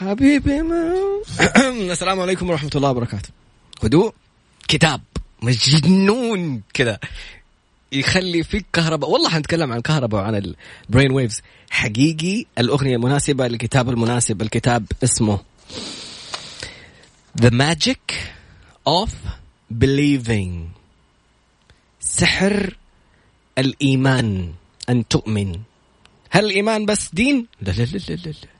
حبيبي ما السلام عليكم ورحمة الله وبركاته. هدوء كتاب مجنون كذا. يخلي فيك كهرباء والله حنتكلم عن الكهرباء وعن البرين ويفز حقيقي الأغنية مناسبة للكتاب المناسب الكتاب اسمه The Magic of Believing. سحر الإيمان أن تؤمن. هل الإيمان بس دين؟ لا لا لا لا لا.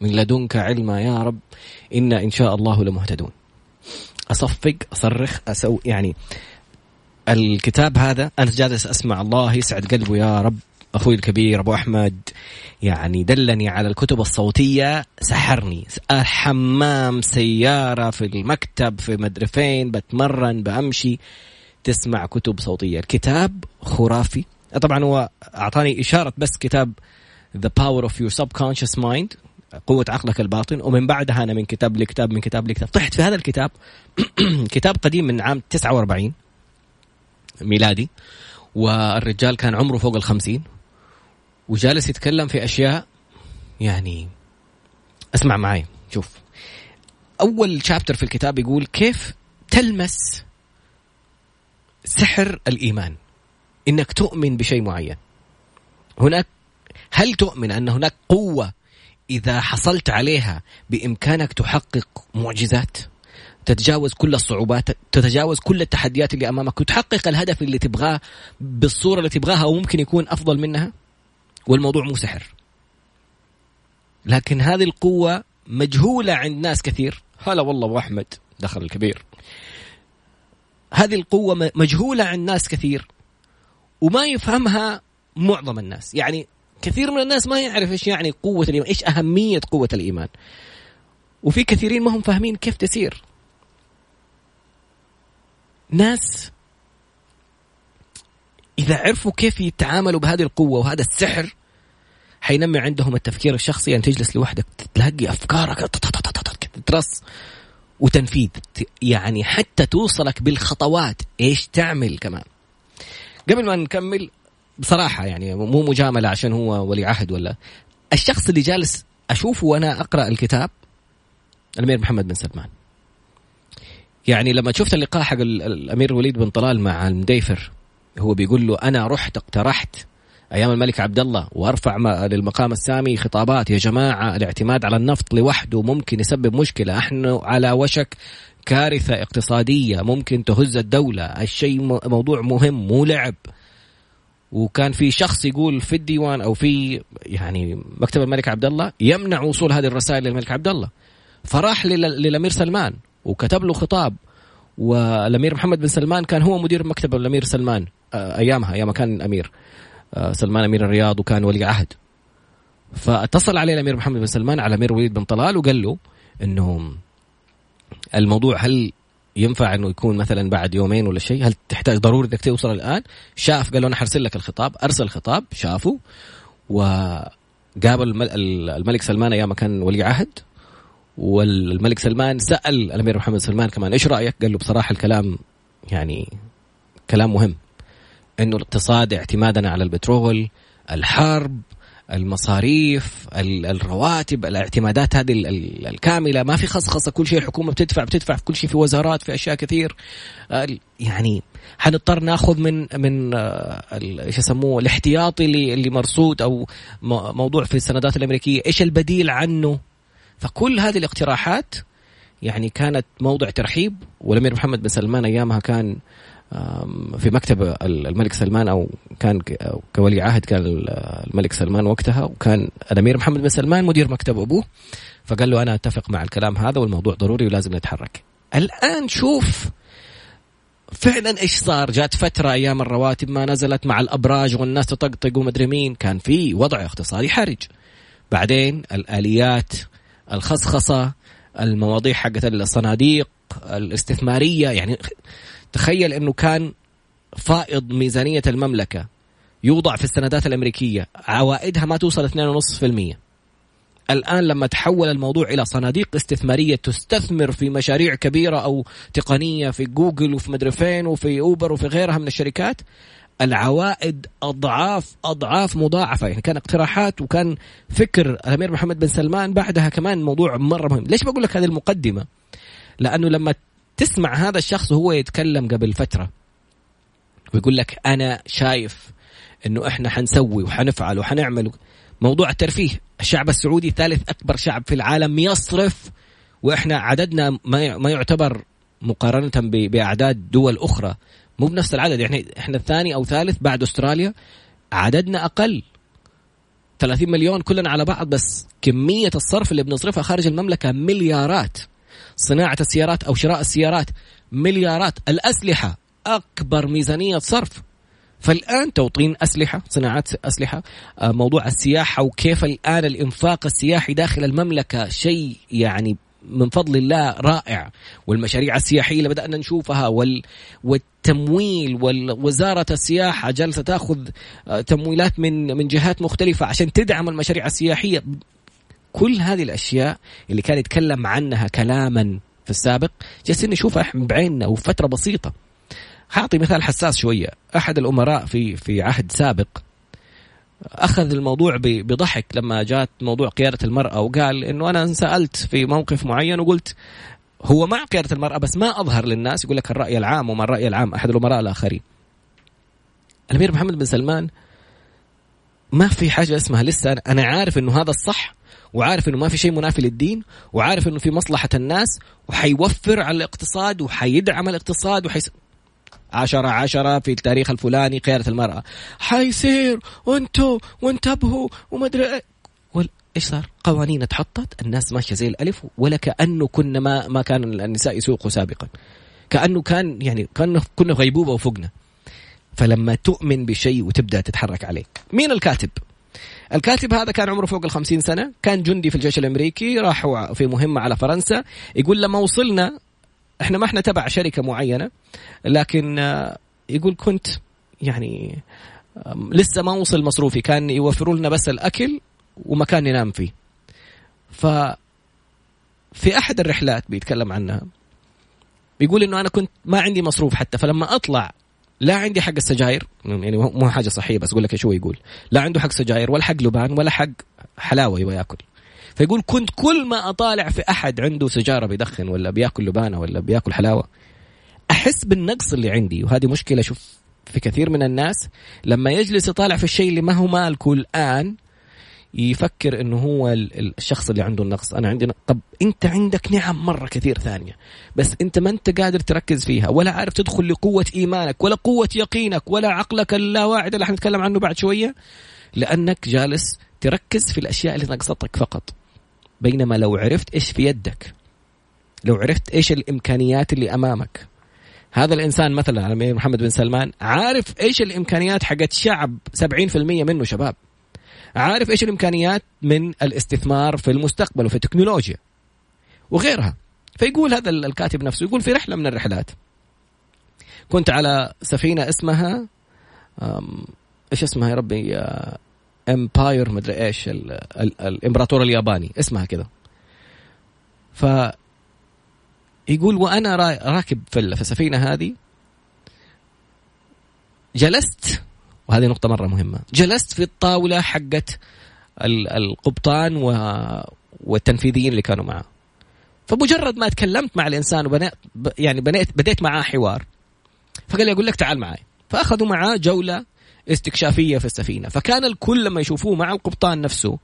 من لدنك علما يا رب. إنا إن شاء الله لمهتدون. أصفق أصرخ أسوي يعني الكتاب هذا أنا جالس أسمع الله يسعد قلبه يا رب. أخوي الكبير أبو أحمد يعني دلني على الكتب الصوتية سحرني. حمام سيارة في المكتب في مدري فين بتمرن بأمشي. تسمع كتب صوتية. الكتاب خرافي. طبعا هو أعطاني إشارة بس كتاب The Power of Your Subconscious Mind. قوة عقلك الباطن ومن بعدها أنا من كتاب لكتاب من كتاب لكتاب. طحت في هذا الكتاب كتاب قديم من عام 49 ميلادي والرجال كان عمره فوق الخمسين وجالس يتكلم في أشياء يعني اسمع معي شوف. أول شابتر في الكتاب يقول كيف تلمس سحر الإيمان؟ إنك تؤمن بشيء معين. هناك هل تؤمن أن هناك قوة إذا حصلت عليها بإمكانك تحقق معجزات تتجاوز كل الصعوبات تتجاوز كل التحديات اللي أمامك وتحقق الهدف اللي تبغاه بالصورة اللي تبغاها وممكن يكون أفضل منها والموضوع مو سحر. لكن هذه القوة مجهولة عند ناس كثير. هلا والله أبو أحمد دخل الكبير. هذه القوة مجهولة عند ناس كثير وما يفهمها معظم الناس. يعني كثير من الناس ما يعرف إيش يعني قوة الإيمان إيش أهمية قوة الإيمان. وفي كثيرين ما هم فاهمين كيف تسير. ناس إذا عرفوا كيف يتعاملوا بهذه القوة وهذا السحر حينمي عندهم التفكير الشخصي أن تجلس لوحدك تلاقي أفكارك ترص وتنفيذ. يعني حتى توصلك بالخطوات إيش تعمل كمان. قبل ما نكمل بصراحة يعني مو مجاملة عشان هو ولي عهد ولا. الشخص اللي جالس أشوفه وأنا أقرأ الكتاب الأمير محمد بن سلمان. يعني لما شفت اللقاء حق الأمير وليد بن طلال مع المديفر هو بيقول له أنا رحت اقترحت أيام الملك عبد الله وارفع للمقام السامي خطابات يا جماعة الاعتماد على النفط لوحده ممكن يسبب مشكلة. إحنا على وشك كارثة اقتصادية ممكن تهز الدولة. الشيء موضوع مهم مو لعب. وكان في شخص يقول في الديوان أو في يعني مكتب الملك عبد الله يمنع وصول هذه الرسائل للملك عبد الله. فراح للأمير سلمان وكتب له خطاب. والأمير محمد بن سلمان كان هو مدير مكتب الأمير سلمان آه، أيامها أيام كان أمير. آه، سلمان أمير الرياض وكان ولي عهد. فاتصل عليه الأمير محمد بن سلمان على الامير وليد بن طلال وقال له إنه الموضوع هل ينفع إنه يكون مثلا بعد يومين ولا شيء؟ هل تحتاج ضروري إنك توصل الآن؟ شاف قال له أنا حرسل لك الخطاب أرسل الخطاب شافه وقابل الملك سلمان أيام كان ولي عهد والملك سلمان سأل الأمير محمد سلمان كمان إيش رأيك؟ قال له بصراحة الكلام يعني كلام مهم إنه الاقتصاد اعتمادنا على البترول الحرب المصاريف الرواتب الاعتمادات هذه الكاملة. ما في خصخصة. كل شيء الحكومة بتدفع بتدفع في كل شيء في وزارات في أشياء كثير. يعني حنضطر ناخذ من من إيش يسموه الاحتياطي اللي اللي مرصود أو موضوع في السندات الأمريكية. إيش البديل عنه؟ فكل هذه الاقتراحات يعني كانت موضع ترحيب. والامير محمد بن سلمان أيامها كان في مكتب الملك سلمان أو كان كولي عهد كان الملك سلمان وقتها وكان الأمير محمد بن سلمان مدير مكتب أبوه فقال له أنا أتفق مع الكلام هذا والموضوع ضروري ولازم نتحرك. الآن شوف فعلا إيش صار؟ جات فترة أيام الرواتب ما نزلت مع الأبراج والناس تطقطق ومدري مين، كان في وضع اقتصادي حرج. بعدين الآليات الخصخصة المواضيع حقت الصناديق الاستثمارية يعني تخيل إنه كان فائض ميزانية المملكة يوضع في السندات الأمريكية عوائدها ما توصل 2.5% الآن لما تحول الموضوع إلى صناديق استثمارية تستثمر في مشاريع كبيرة أو تقنية في جوجل وفي مدري فين وفي أوبر وفي غيرها من الشركات العوائد أضعاف أضعاف مضاعفة. يعني كان اقتراحات وكان فكر الأمير محمد بن سلمان بعدها كمان موضوع مرة مهم. ليش بقول لك هذه المقدمة؟ لأنه لما تسمع هذا الشخص وهو يتكلم قبل فترة. ويقول لك أنا شايف إنه إحنا حنسوي وحنفعل وحنعمل. موضوع الترفيه الشعب السعودي ثالث أكبر شعب في العالم يصرف وإحنا عددنا ما يعتبر مقارنة بأعداد دول أخرى. مو بنفس العدد يعني إحنا الثاني أو ثالث بعد أستراليا عددنا أقل. 30 مليون كلنا على بعض بس كمية الصرف اللي بنصرفها خارج المملكة مليارات. صناعة السيارات أو شراء السيارات مليارات الأسلحة أكبر ميزانية صرف. فالآن توطين أسلحة صناعات أسلحة آه، موضوع السياحة وكيف الآن الإنفاق السياحي داخل المملكة شيء يعني من فضل الله رائع. والمشاريع السياحية اللي بدأنا نشوفها وال والتمويل ووزاره السياحة جالسة تأخذ آه، تمويلات من من جهات مختلفة عشان تدعم المشاريع السياحية. كل هذه الأشياء اللي كان يتكلم عنها كلاما في السابق جالسين نشوفها بعيننا وفترة بسيطة حاعطي مثال حساس شوية أحد الأمراء في في عهد سابق أخذ الموضوع بضحك لما جات موضوع قيادة المرأة وقال إنه أنا سألت في موقف معين وقلت هو مع قيادة المرأة بس ما أظهر للناس يقول لك الرأي العام وما الرأي العام أحد الأمراء الآخرين. الأمير محمد بن سلمان ما في حاجة اسمها لسه أنا عارف إنه هذا الصح وعارف إنه ما في شيء منافي للدين وعارف إنه في مصلحة الناس وحيوفر على الاقتصاد وحيدعم الاقتصاد وحيس... عشرة عشرة في التاريخ الفلاني قيادة المرأة حيصير وانتو وانتبهوا وما أدري إيش صار؟ قوانين اتحطت الناس ماشية زي الألف ولا كأنه كنا ما ما كان النساء يسوقوا سابقا. كأنه كان يعني كأنه كنا غيبوبة وفوقنا. فلما تؤمن بشيء وتبدأ تتحرك عليه. مين الكاتب؟ الكاتب هذا كان عمره فوق ال سنة، كان جندي في الجيش الأمريكي، راح في مهمة على فرنسا، يقول لما وصلنا إحنا ما إحنا تبع شركة معينة لكن آه، يقول كنت يعني لسه ما وصل مصروفي كان يوفروا لنا بس الأكل ومكان ننام فيه. ف في أحد الرحلات بيتكلم عنها بيقول إنه أنا كنت ما عندي مصروف حتى فلما أطلع لا عندي حق السجاير. يعني مو حاجة صحيه بس أقول لك شو يقول. لا عنده حق سجاير ولا حق لبان ولا حق حلاوة يبغى يأكل. فيقول كنت كل ما أطالع في أحد عنده سيجاره بيدخن ولا بيأكل لبانة ولا بيأكل حلاوة أحس بالنقص اللي عندي. وهذه مشكلة شوف في كثير من الناس لما يجلس يطالع في الشيء اللي ما هو مالكه الآن يفكر إنه هو الشخص اللي عنده النقص. أنا عندي طب أنت عندك نعم مرة كثير ثانية بس أنت ما أنت قادر تركز فيها ولا عارف تدخل لقوة إيمانك ولا قوة يقينك ولا عقلك اللاواعي اللي حنتكلم عنه بعد شوية لأنك جالس تركز في الأشياء اللي نقصتك فقط. بينما لو عرفت إيش في يدك لو عرفت إيش الإمكانيات اللي أمامك. هذا الإنسان مثلا على محمد بن سلمان عارف إيش الإمكانيات حقت شعب 70% منه شباب. عارف إيش الإمكانيات من الاستثمار في المستقبل وفي التكنولوجيا وغيرها. فيقول هذا الكاتب نفسه يقول في رحلة من الرحلات. كنت على سفينة اسمها إيش اسمها يا ربي؟ امباير مدري إيش ال ال الإمبراطور الياباني اسمها كذا. ف يقول وأنا راكب في السفينة هذه جلست وهذه نقطة مرة مهمة. جلست في الطاولة حقت القبطان والتنفيذيين اللي كانوا معه. فمجرد ما تكلمت مع الإنسان وبنيت يعني بنيت بديت معاه حوار فقال لي أقول لك تعال معي فأخذوا معاه جولة استكشافية في السفينة. فكان الكل لما يشوفوه مع القبطان نفسه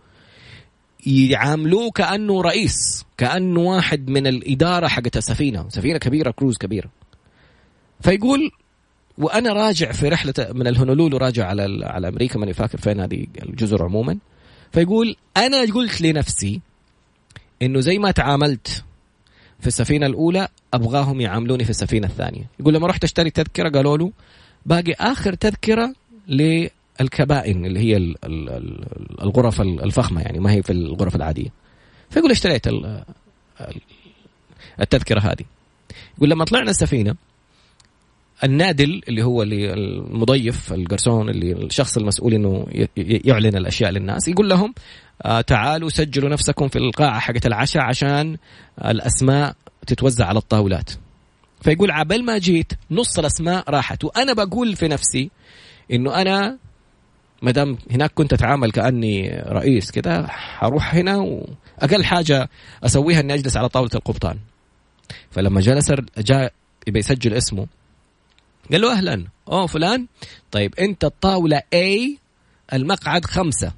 يعاملوه كأنه رئيس كأنه واحد من الإدارة حقت السفينة. سفينة كبيرة كروز كبيرة. فيقول وأنا راجع في رحلة من الهونولولو راجع على على أمريكا ماني فاكر فين هذه الجزر عموما. فيقول أنا قلت لنفسي إنه زي ما تعاملت في السفينة الأولى أبغاهم يعاملوني في السفينة الثانية. يقول لما رحت أشتري تذكرة قالوا له باقي آخر تذكرة للكبائن اللي هي الغرف الفخمة يعني ما هي في الغرف العادية. فيقول اشتريت التذكرة هذه. يقول لما طلعنا السفينة النادل اللي هو اللي المضيف القرصون اللي الشخص المسؤول إنه يعلن الأشياء للناس يقول لهم آه تعالوا سجلوا نفسكم في القاعة حقت العشاء عشان الأسماء تتوزع على الطاولات. فيقول عبل ما جيت نص الأسماء راحت وأنا بقول في نفسي إنه أنا ما دام هناك كنت أتعامل كأني رئيس كذا حروح هنا وأقل حاجة أسويها إني أجلس على طاولة القبطان. فلما جلس جاء يبي يسجل اسمه قال له أهلا. أوه فلان. طيب أنت الطاولة A المقعد خمسة.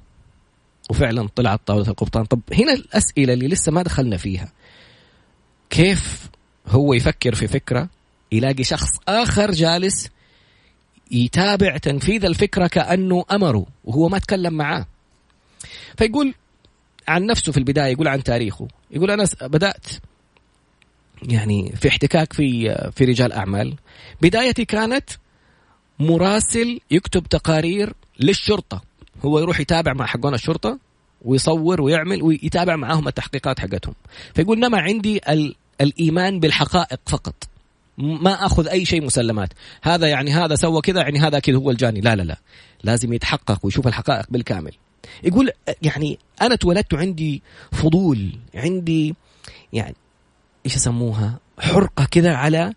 وفعلا طلعت طاولة القبطان. طب هنا الأسئلة اللي لسه ما دخلنا فيها. كيف هو يفكر في فكرة؟ يلاقي شخص آخر جالس يتابع تنفيذ الفكرة كأنه أمره وهو ما تكلم معاه. فيقول عن نفسه في البداية يقول عن تاريخه. يقول أنا بدأت يعني في احتكاك في في رجال أعمال. بدايتي كانت مراسل يكتب تقارير للشرطة. هو يروح يتابع مع حقون الشرطة ويصور ويعمل ويتابع معاهم التحقيقات حقتهم. فيقول نما عندي ال الإيمان بالحقائق فقط. ما أخذ أي شيء مسلمات. هذا يعني هذا سوى كذا يعني هذا كذا هو الجاني. لا لا لا. لازم يتحقق ويشوف الحقائق بالكامل. يقول يعني أنا اتولدت عندي فضول عندي يعني إيش يسموها؟ حرقة كذا على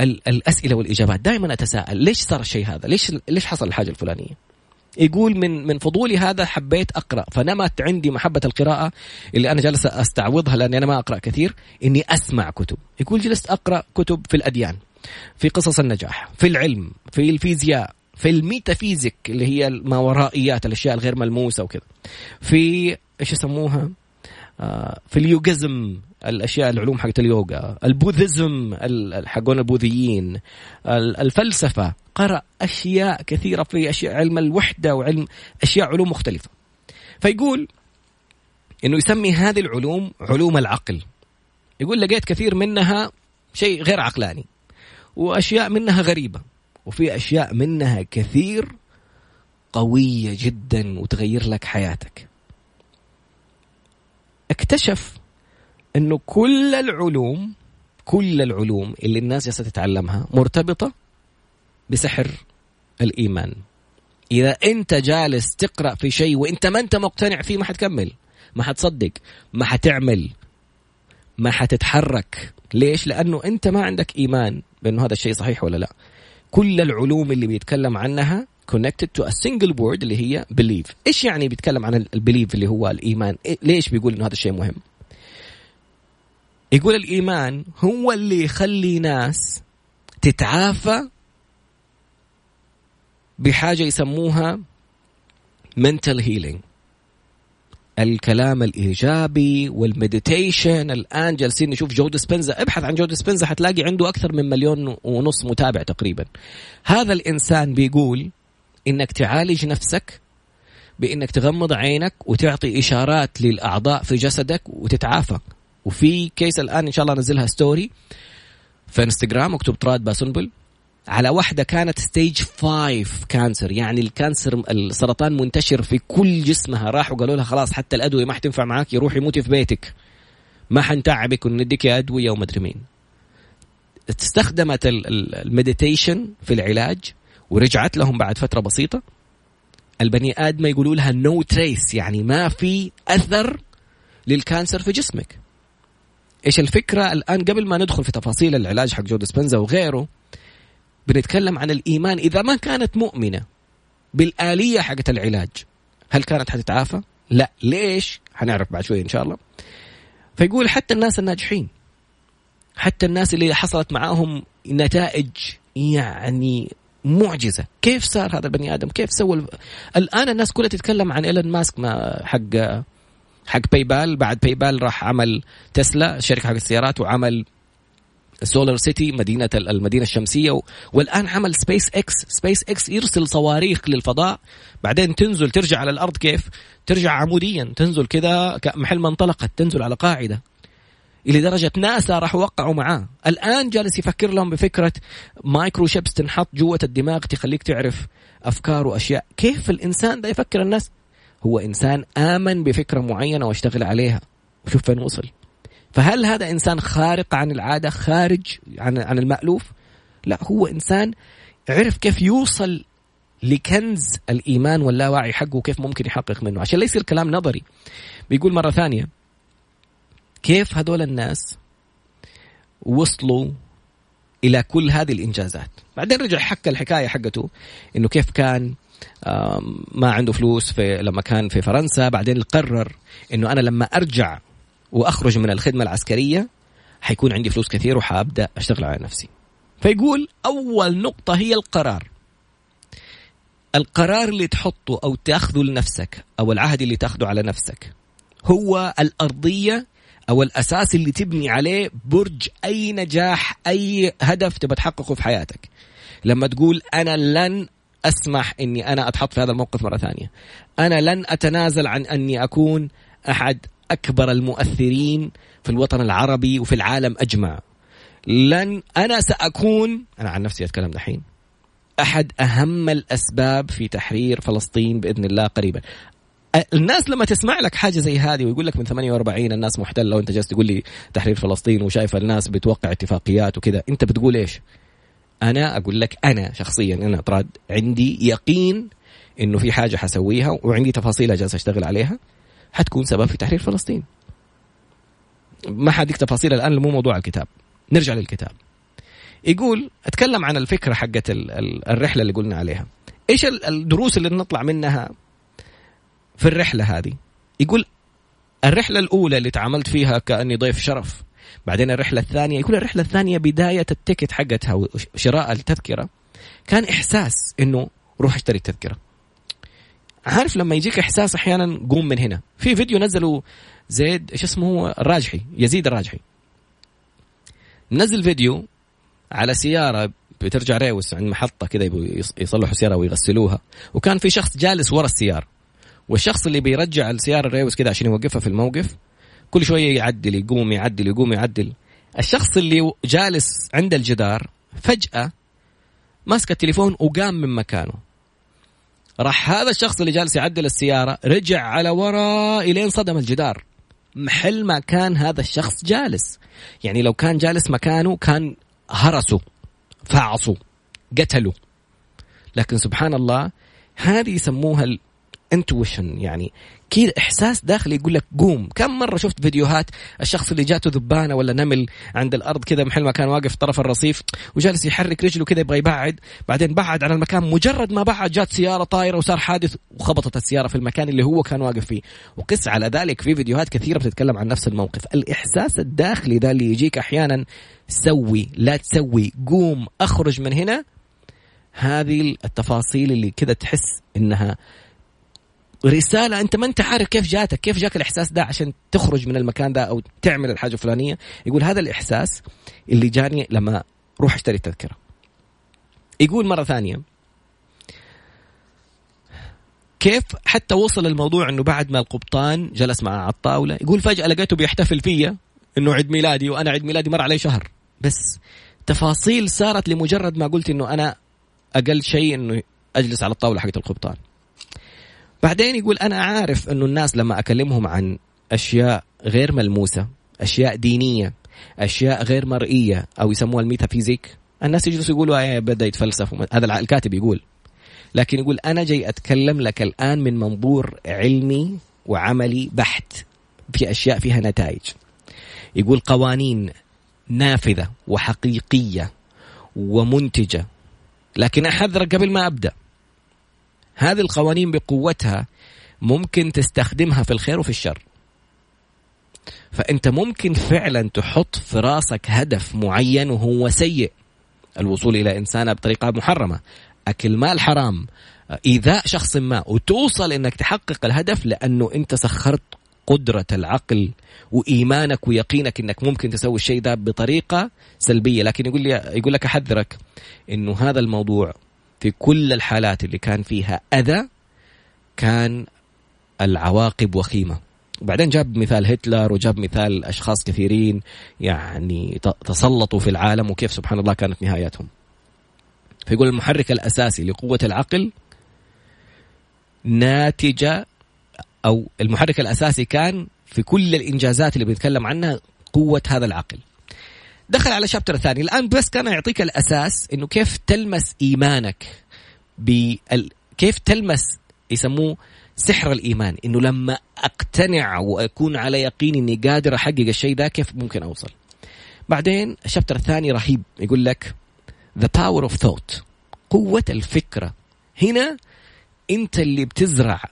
الأسئلة والإجابات. دائما أتساءل ليش صار الشيء هذا؟ ليش ليش حصل الحاجة الفلانية؟ يقول من من فضولي هذا حبيت أقرأ فنمت عندي محبة القراءة اللي أنا جالس أستعوضها لأني أنا ما أقرأ كثير إني أسمع كتب. يقول جلست أقرأ كتب في الأديان في قصص النجاح في العلم في الفيزياء في ال metaphysics اللي هي الماورائيات الأشياء الغير ملموسة وكذا في إيش يسموها؟ آه، في ال يوغزم الأشياء العلوم حقت اليوغا ال Buddhism حقون البوذيين الفلسفة. قرأ أشياء كثيرة في أشياء علم الوحدة وعلم أشياء علوم مختلفة. فيقول إنه يسمي هذه العلوم علوم العقل. يقول لقيت كثير منها شيء غير عقلاني وأشياء منها غريبة وفي أشياء منها كثير قوية جدا وتغير لك حياتك. اكتشف إنه كل العلوم كل العلوم اللي الناس ستتعلمها مرتبطة بسحر الإيمان. إذا أنت جالس تقرأ في شيء وإنت ما أنت مقتنع فيه ما حتكمل ما حتصدق ما حتعمل ما حتتحرك. ليش؟ لأنه أنت ما عندك إيمان بأنه هذا الشيء صحيح ولا لا. كل العلوم اللي بيتكلم عنها connected to a single word اللي هي believe إيش يعني بيتكلم عن البليف اللي هو الإيمان؟ إيه ليش بيقول إنه هذا الشيء مهم؟ يقول الإيمان هو اللي يخلي ناس تتعافى بحاجة يسموها mental healing. الكلام الإيجابي وال meditation الآن جالسين نشوف جو ديسبنزا. ابحث عن جو ديسبنزا حتلاقي عنده أكثر من مليون ونص متابع تقريبا. هذا الإنسان بيقول إنك تعالج نفسك بإنك تغمض عينك وتعطي إشارات للأعضاء في جسدك وتتعافى. وفي case الآن إن شاء الله انزلها story في انستغرام اكتب طراد باسنبل على واحدة كانت stage 5 cancer يعني ال cancer السرطان منتشر في كل جسمها. راحوا قالوا لها خلاص حتى الأدوية ما حتنفع معاك روحي موتي في بيتك. ما حنتعبك ونديك أدوية ومدري مين. استخدمت ال meditation في العلاج ورجعت لهم بعد فترة بسيطة. البني آدم يقولوا لها no no trace يعني ما في أثر للكانسر في جسمك. إيش الفكرة الآن قبل ما ندخل في تفاصيل العلاج حق جو ديسبنزا وغيره بنتكلم عن الإيمان إذا ما كانت مؤمنة بالآلية حقت العلاج هل كانت حتتعافى؟ لا ليش؟ حنعرف بعد شوي إن شاء الله. فيقول حتى الناس الناجحين حتى الناس اللي حصلت معاهم نتائج يعني معجزة كيف صار هذا البني آدم كيف سوى الآن الناس كلها تتكلم عن إيلون ماسك ما حق حق باي بال بعد باي بال راح عمل تسلا شركة حق السيارات وعمل SolarCity مدينة المدينة الشمسية والآن عمل SpaceX SpaceX يرسل صواريخ للفضاء. بعدين تنزل ترجع على الأرض كيف؟ ترجع عموديا. تنزل كذا محل ما انطلقت تنزل على قاعدة. إلى درجة ناسا راح وقعوا معاه. الآن جالس يفكر لهم بفكرة مايكرو شيبس تنحط جوة الدماغ تخليك تعرف أفكار وأشياء. كيف الإنسان ده يفكر الناس؟ هو إنسان آمن بفكرة معينة واشتغل عليها. شوف فين وصل. فهل هذا إنسان خارق عن العادة خارج عن عن المألوف؟ لا هو إنسان عرف كيف يوصل لكنز الإيمان واللاوعي حقه وكيف ممكن يحقق منه. عشان ليس الكلام نظري. بيقول مرة ثانية كيف هذول الناس وصلوا إلى كل هذه الإنجازات؟ بعدين رجع حكى الحكاية حقته إنه كيف كان ما عنده فلوس في لما كان في فرنسا بعدين قرر إنه أنا لما أرجع وأخرج من الخدمة العسكرية حيكون عندي فلوس كثير وحابدأ أشتغل على نفسي. فيقول أول نقطة هي القرار. القرار اللي تحطه أو تأخذه لنفسك أو العهد اللي تأخذه على نفسك هو الأرضية أو الأساس اللي تبني عليه برج أي نجاح أي هدف تبى تحققه في حياتك. لما تقول أنا لن أسمح إني أنا أتحط في هذا الموقف مرة ثانية. أنا لن أتنازل عن أني أكون أحد أكبر المؤثرين في الوطن العربي وفي العالم أجمع. لن أنا سأكون أنا عن نفسي أتكلم دحين أحد أهم الأسباب في تحرير فلسطين بإذن الله قريبا. الناس لما تسمع لك حاجة زي هذه ويقول لك من 48 الناس محتلة وأنت جالس تقول لي تحرير فلسطين وشايف الناس بتوقع اتفاقيات وكذا أنت بتقول إيش؟ أنا أقول لك أنا شخصيا أنا طراد عندي يقين إنه في حاجة حسويها وعندي تفاصيلها جالس أشتغل عليها حتكون سبب في تحرير فلسطين. ما حديك تفاصيل الآن مو موضوع الكتاب. نرجع للكتاب. يقول أتكلم عن الفكرة حقت الرحلة اللي قلنا عليها. إيش الدروس اللي نطلع منها في الرحلة هذه يقول الرحلة الأولى اللي تعاملت فيها كأني ضيف شرف بعدين الرحلة الثانية يقول الرحلة الثانية بداية التيكت حقتها وشراء التذكرة كان إحساس إنه روح أشتري التذكرة. عارف لما يجيك إحساس أحيانا قوم من هنا. في فيديو نزله زيد إيش اسمه الراجحي يزيد الراجحي. نزل فيديو على سيارة بترجع ريوس عند محطة كذا يصلحوا سيارة ويغسلوها. وكان في شخص جالس ورا السيارة. والشخص اللي بيرجع السيارة الريوس كذا عشان يوقفها في الموقف كل شوية يعدل يقوم يعدل يقوم يعدل. الشخص اللي جالس عند الجدار فجأة ماسك التليفون وقام من مكانه. راح هذا الشخص اللي جالس يعدل السيارة رجع على ورا إلين صدم الجدار. محل ما كان هذا الشخص جالس. يعني لو كان جالس مكانه كان هرسوا فعصوا قتلوا. لكن سبحان الله هذه يسموها انتويشن يعني كذا إحساس داخلي يقول لك قوم. كم مرة شفت فيديوهات الشخص اللي جاته ذبانة ولا نمل عند الأرض كذا محل ما كان واقف طرف الرصيف وجالس يحرك رجله كذا يبغى يبعد. بعدين بعد عن المكان مجرد ما بعد جات سيارة طايرة وصار حادث وخبطت السيارة في المكان اللي هو كان واقف فيه. وقس على ذلك في فيديوهات كثيرة بتتكلم عن نفس الموقف. الإحساس الداخلي ذا اللي يجيك أحيانا سوي لا تسوي قوم أخرج من هنا. هذه التفاصيل اللي كذا تحس إنها رسالة أنت ما أنت عارف كيف جاتك كيف جاك الإحساس ده عشان تخرج من المكان ده أو تعمل الحاجة الفلانية؟ يقول هذا الإحساس اللي جاني لما روح أشتري التذكرة. يقول مرة ثانية كيف حتى وصل الموضوع إنه بعد ما القبطان جلس معه على الطاوله يقول فجأة لقيته بيحتفل فيا إنه عيد ميلادي وأنا عيد ميلادي مر علي شهر. بس تفاصيل صارت لمجرد ما قلت إنه أنا أقل شيء إنه أجلس على الطاولة حقت القبطان. بعدين يقول أنا عارف أنه الناس لما أكلمهم عن أشياء غير ملموسة أشياء دينية أشياء غير مرئية أو يسموها الميتافيزيك الناس يجلسوا يقولوا إيه بدأ يتفلسف هذا الكاتب يقول. لكن يقول أنا جاي أتكلم لك الآن من منظور علمي وعملي بحت في أشياء فيها نتائج. يقول قوانين نافذة وحقيقية ومنتجة لكن احذرك قبل ما أبدأ. هذه القوانين بقوتها ممكن تستخدمها في الخير وفي الشر. فأنت ممكن فعلا تحط في راسك هدف معين وهو سيء. الوصول إلى انسانه بطريقة محرمة. أكل مال حرام إيذاء شخص ما وتوصل إنك تحقق الهدف لأنه أنت سخرت قدرة العقل وإيمانك ويقينك أنك ممكن تسوي الشيء ده بطريقة سلبية. لكن يقول لي يقول لك أحذرك أنه هذا الموضوع في كل الحالات اللي كان فيها أذى كان العواقب وخيمة. وبعدين جاب مثال هتلر وجاب مثال أشخاص كثيرين يعني تسلطوا في العالم وكيف سبحان الله كانت نهايتهم فيقول المحرك الأساسي لقوة العقل ناتجة أو المحرك الأساسي كان في كل الإنجازات اللي بنتكلم عنها قوة هذا العقل. دخل على شابتر الثاني الآن بس كان يعطيك الأساس إنه كيف تلمس إيمانك بال... كيف تلمس يسموه سحر الإيمان. إنه لما أقتنع وأكون على يقين إني قادر أحقق الشيء ده كيف ممكن أوصل؟ بعدين ال chapter الثاني رهيب يقول لك the power of thought قوة الفكرة. هنا أنت اللي بتزرع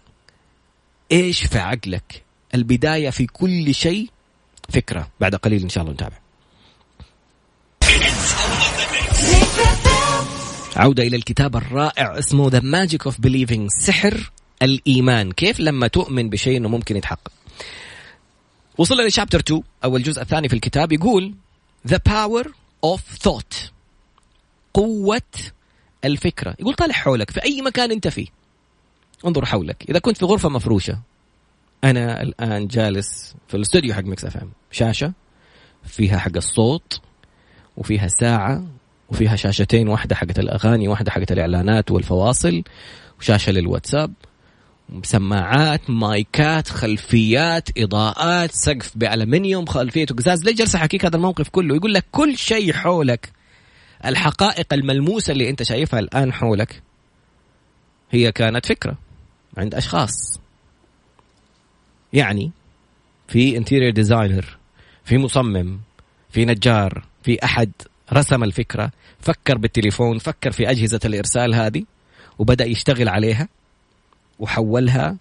إيش في عقلك؟ البداية في كل شيء فكرة. بعد قليل إن شاء الله نتابع. عودة إلى الكتاب الرائع اسمه The Magic of Believing سحر الإيمان. كيف لما تؤمن بشيء أنه ممكن يتحقق؟ وصلنا ل chapter 2 أو الجزء الثاني في الكتاب يقول The Power of Thought قوة الفكرة. يقول طالع حولك في أي مكان أنت فيه. انظر حولك إذا كنت في غرفة مفروشة. أنا الآن جالس في الاستوديو حق Mix FM شاشة فيها حق الصوت وفيها ساعة وفيها شاشتين واحدة حقت الأغاني واحدة حقت الإعلانات والفواصل وشاشة للواتساب. سماعات مايكات خلفيات إضاءات سقف بألمنيوم خلفيته قزاز ليه جالس أحكيك هذا الموقف كله؟ يقول لك كل شيء حولك. الحقائق الملموسة اللي أنت شايفها الآن حولك هي كانت فكرة عند أشخاص. يعني في interior designer في مصمم في نجار في أحد رسم الفكرة فكر بالتليفون فكر في أجهزة الإرسال هذه وبدأ يشتغل عليها وحولها.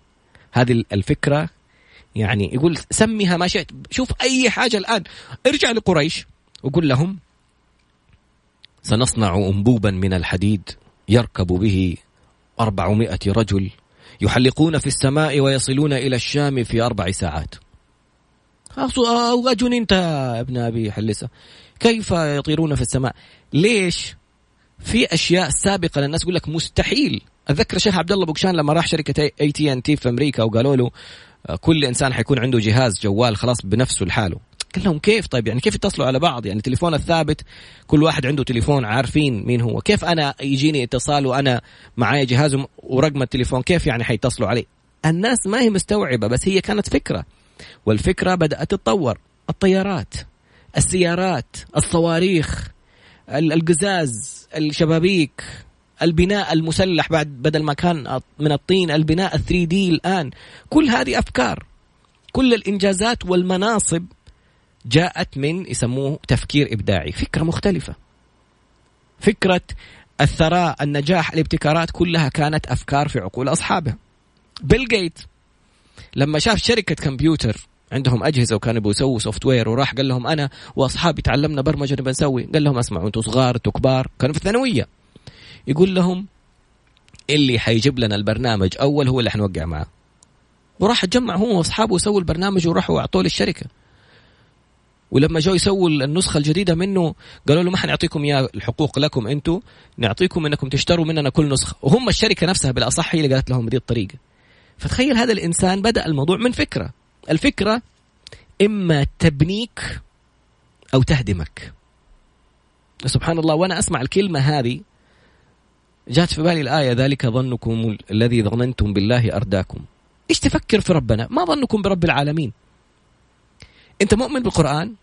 هذه الفكرة يعني يقول سميها ما شئت شوف أي حاجة الآن. ارجع لقريش وقول لهم سنصنع أنبوبا من الحديد يركب به أربعمائة رجل يحلقون في السماء ويصلون إلى الشام في أربع ساعات. أجن أنت يا ابن أبي حلسة كيف يطيرون في السماء؟ ليش؟ في أشياء سابقة للناس يقول لك مستحيل. أتذكر الشيخ عبد الله بوكشان لما راح شركة اي تي ان تي في أمريكا وقالوا له آه، كل إنسان حيكون عنده جهاز جوال خلاص بنفسه لحاله. قال لهم كيف طيب؟ يعني كيف يتصلوا على بعض؟ يعني التليفون الثابت كل واحد عنده تليفون عارفين مين هو. كيف أنا يجيني اتصال وأنا معايا جهاز ورقم التليفون؟ كيف يعني حيتصلوا عليه؟ الناس ما هي مستوعبة بس هي كانت فكرة. والفكرة بدأت تتطور. الطيارات. السيارات الصواريخ القزاز الشبابيك البناء المسلح بعد بدل ما كان من الطين البناء 3 دي الآن. كل هذه أفكار كل الإنجازات والمناصب جاءت من يسموه تفكير إبداعي. فكرة مختلفة. فكرة الثراء النجاح الابتكارات كلها كانت أفكار في عقول أصحابها. بيل جيتس لما شاف شركة كمبيوتر عندهم أجهزة وكانوا بيسووا software وراح قال لهم أنا وأصحابي تعلمنا برمجة نبغى نسوي. قال لهم اسمعوا أنتم صغار أنتم كبار. كانوا في الثانوية. يقول لهم اللي حيجيب لنا البرنامج أول هو اللي حنوقع معاه وراح جمع هو واصحابه وسووا البرنامج وراحوا واعطوه للشركة. ولما جو يسووا النسخة الجديدة منه قالوا له ما حنعطيكم إياه الحقوق لكم أنتم نعطيكم إنكم تشتروا مننا كل نسخة. وهم الشركة نفسها بالأصح هي اللي قالت لهم بدي الطريقة. فتخيل هذا الإنسان بدأ الموضوع من فكرة. الفكرة إما تبنيك أو تهدمك. سبحان الله وأنا أسمع الكلمة هذه جات في بالي الآية ذلك ظنكم الذي ظننتم بالله أرداكم. إيش تفكر في ربنا؟ ما ظنكم برب العالمين. أنت مؤمن بالقرآن؟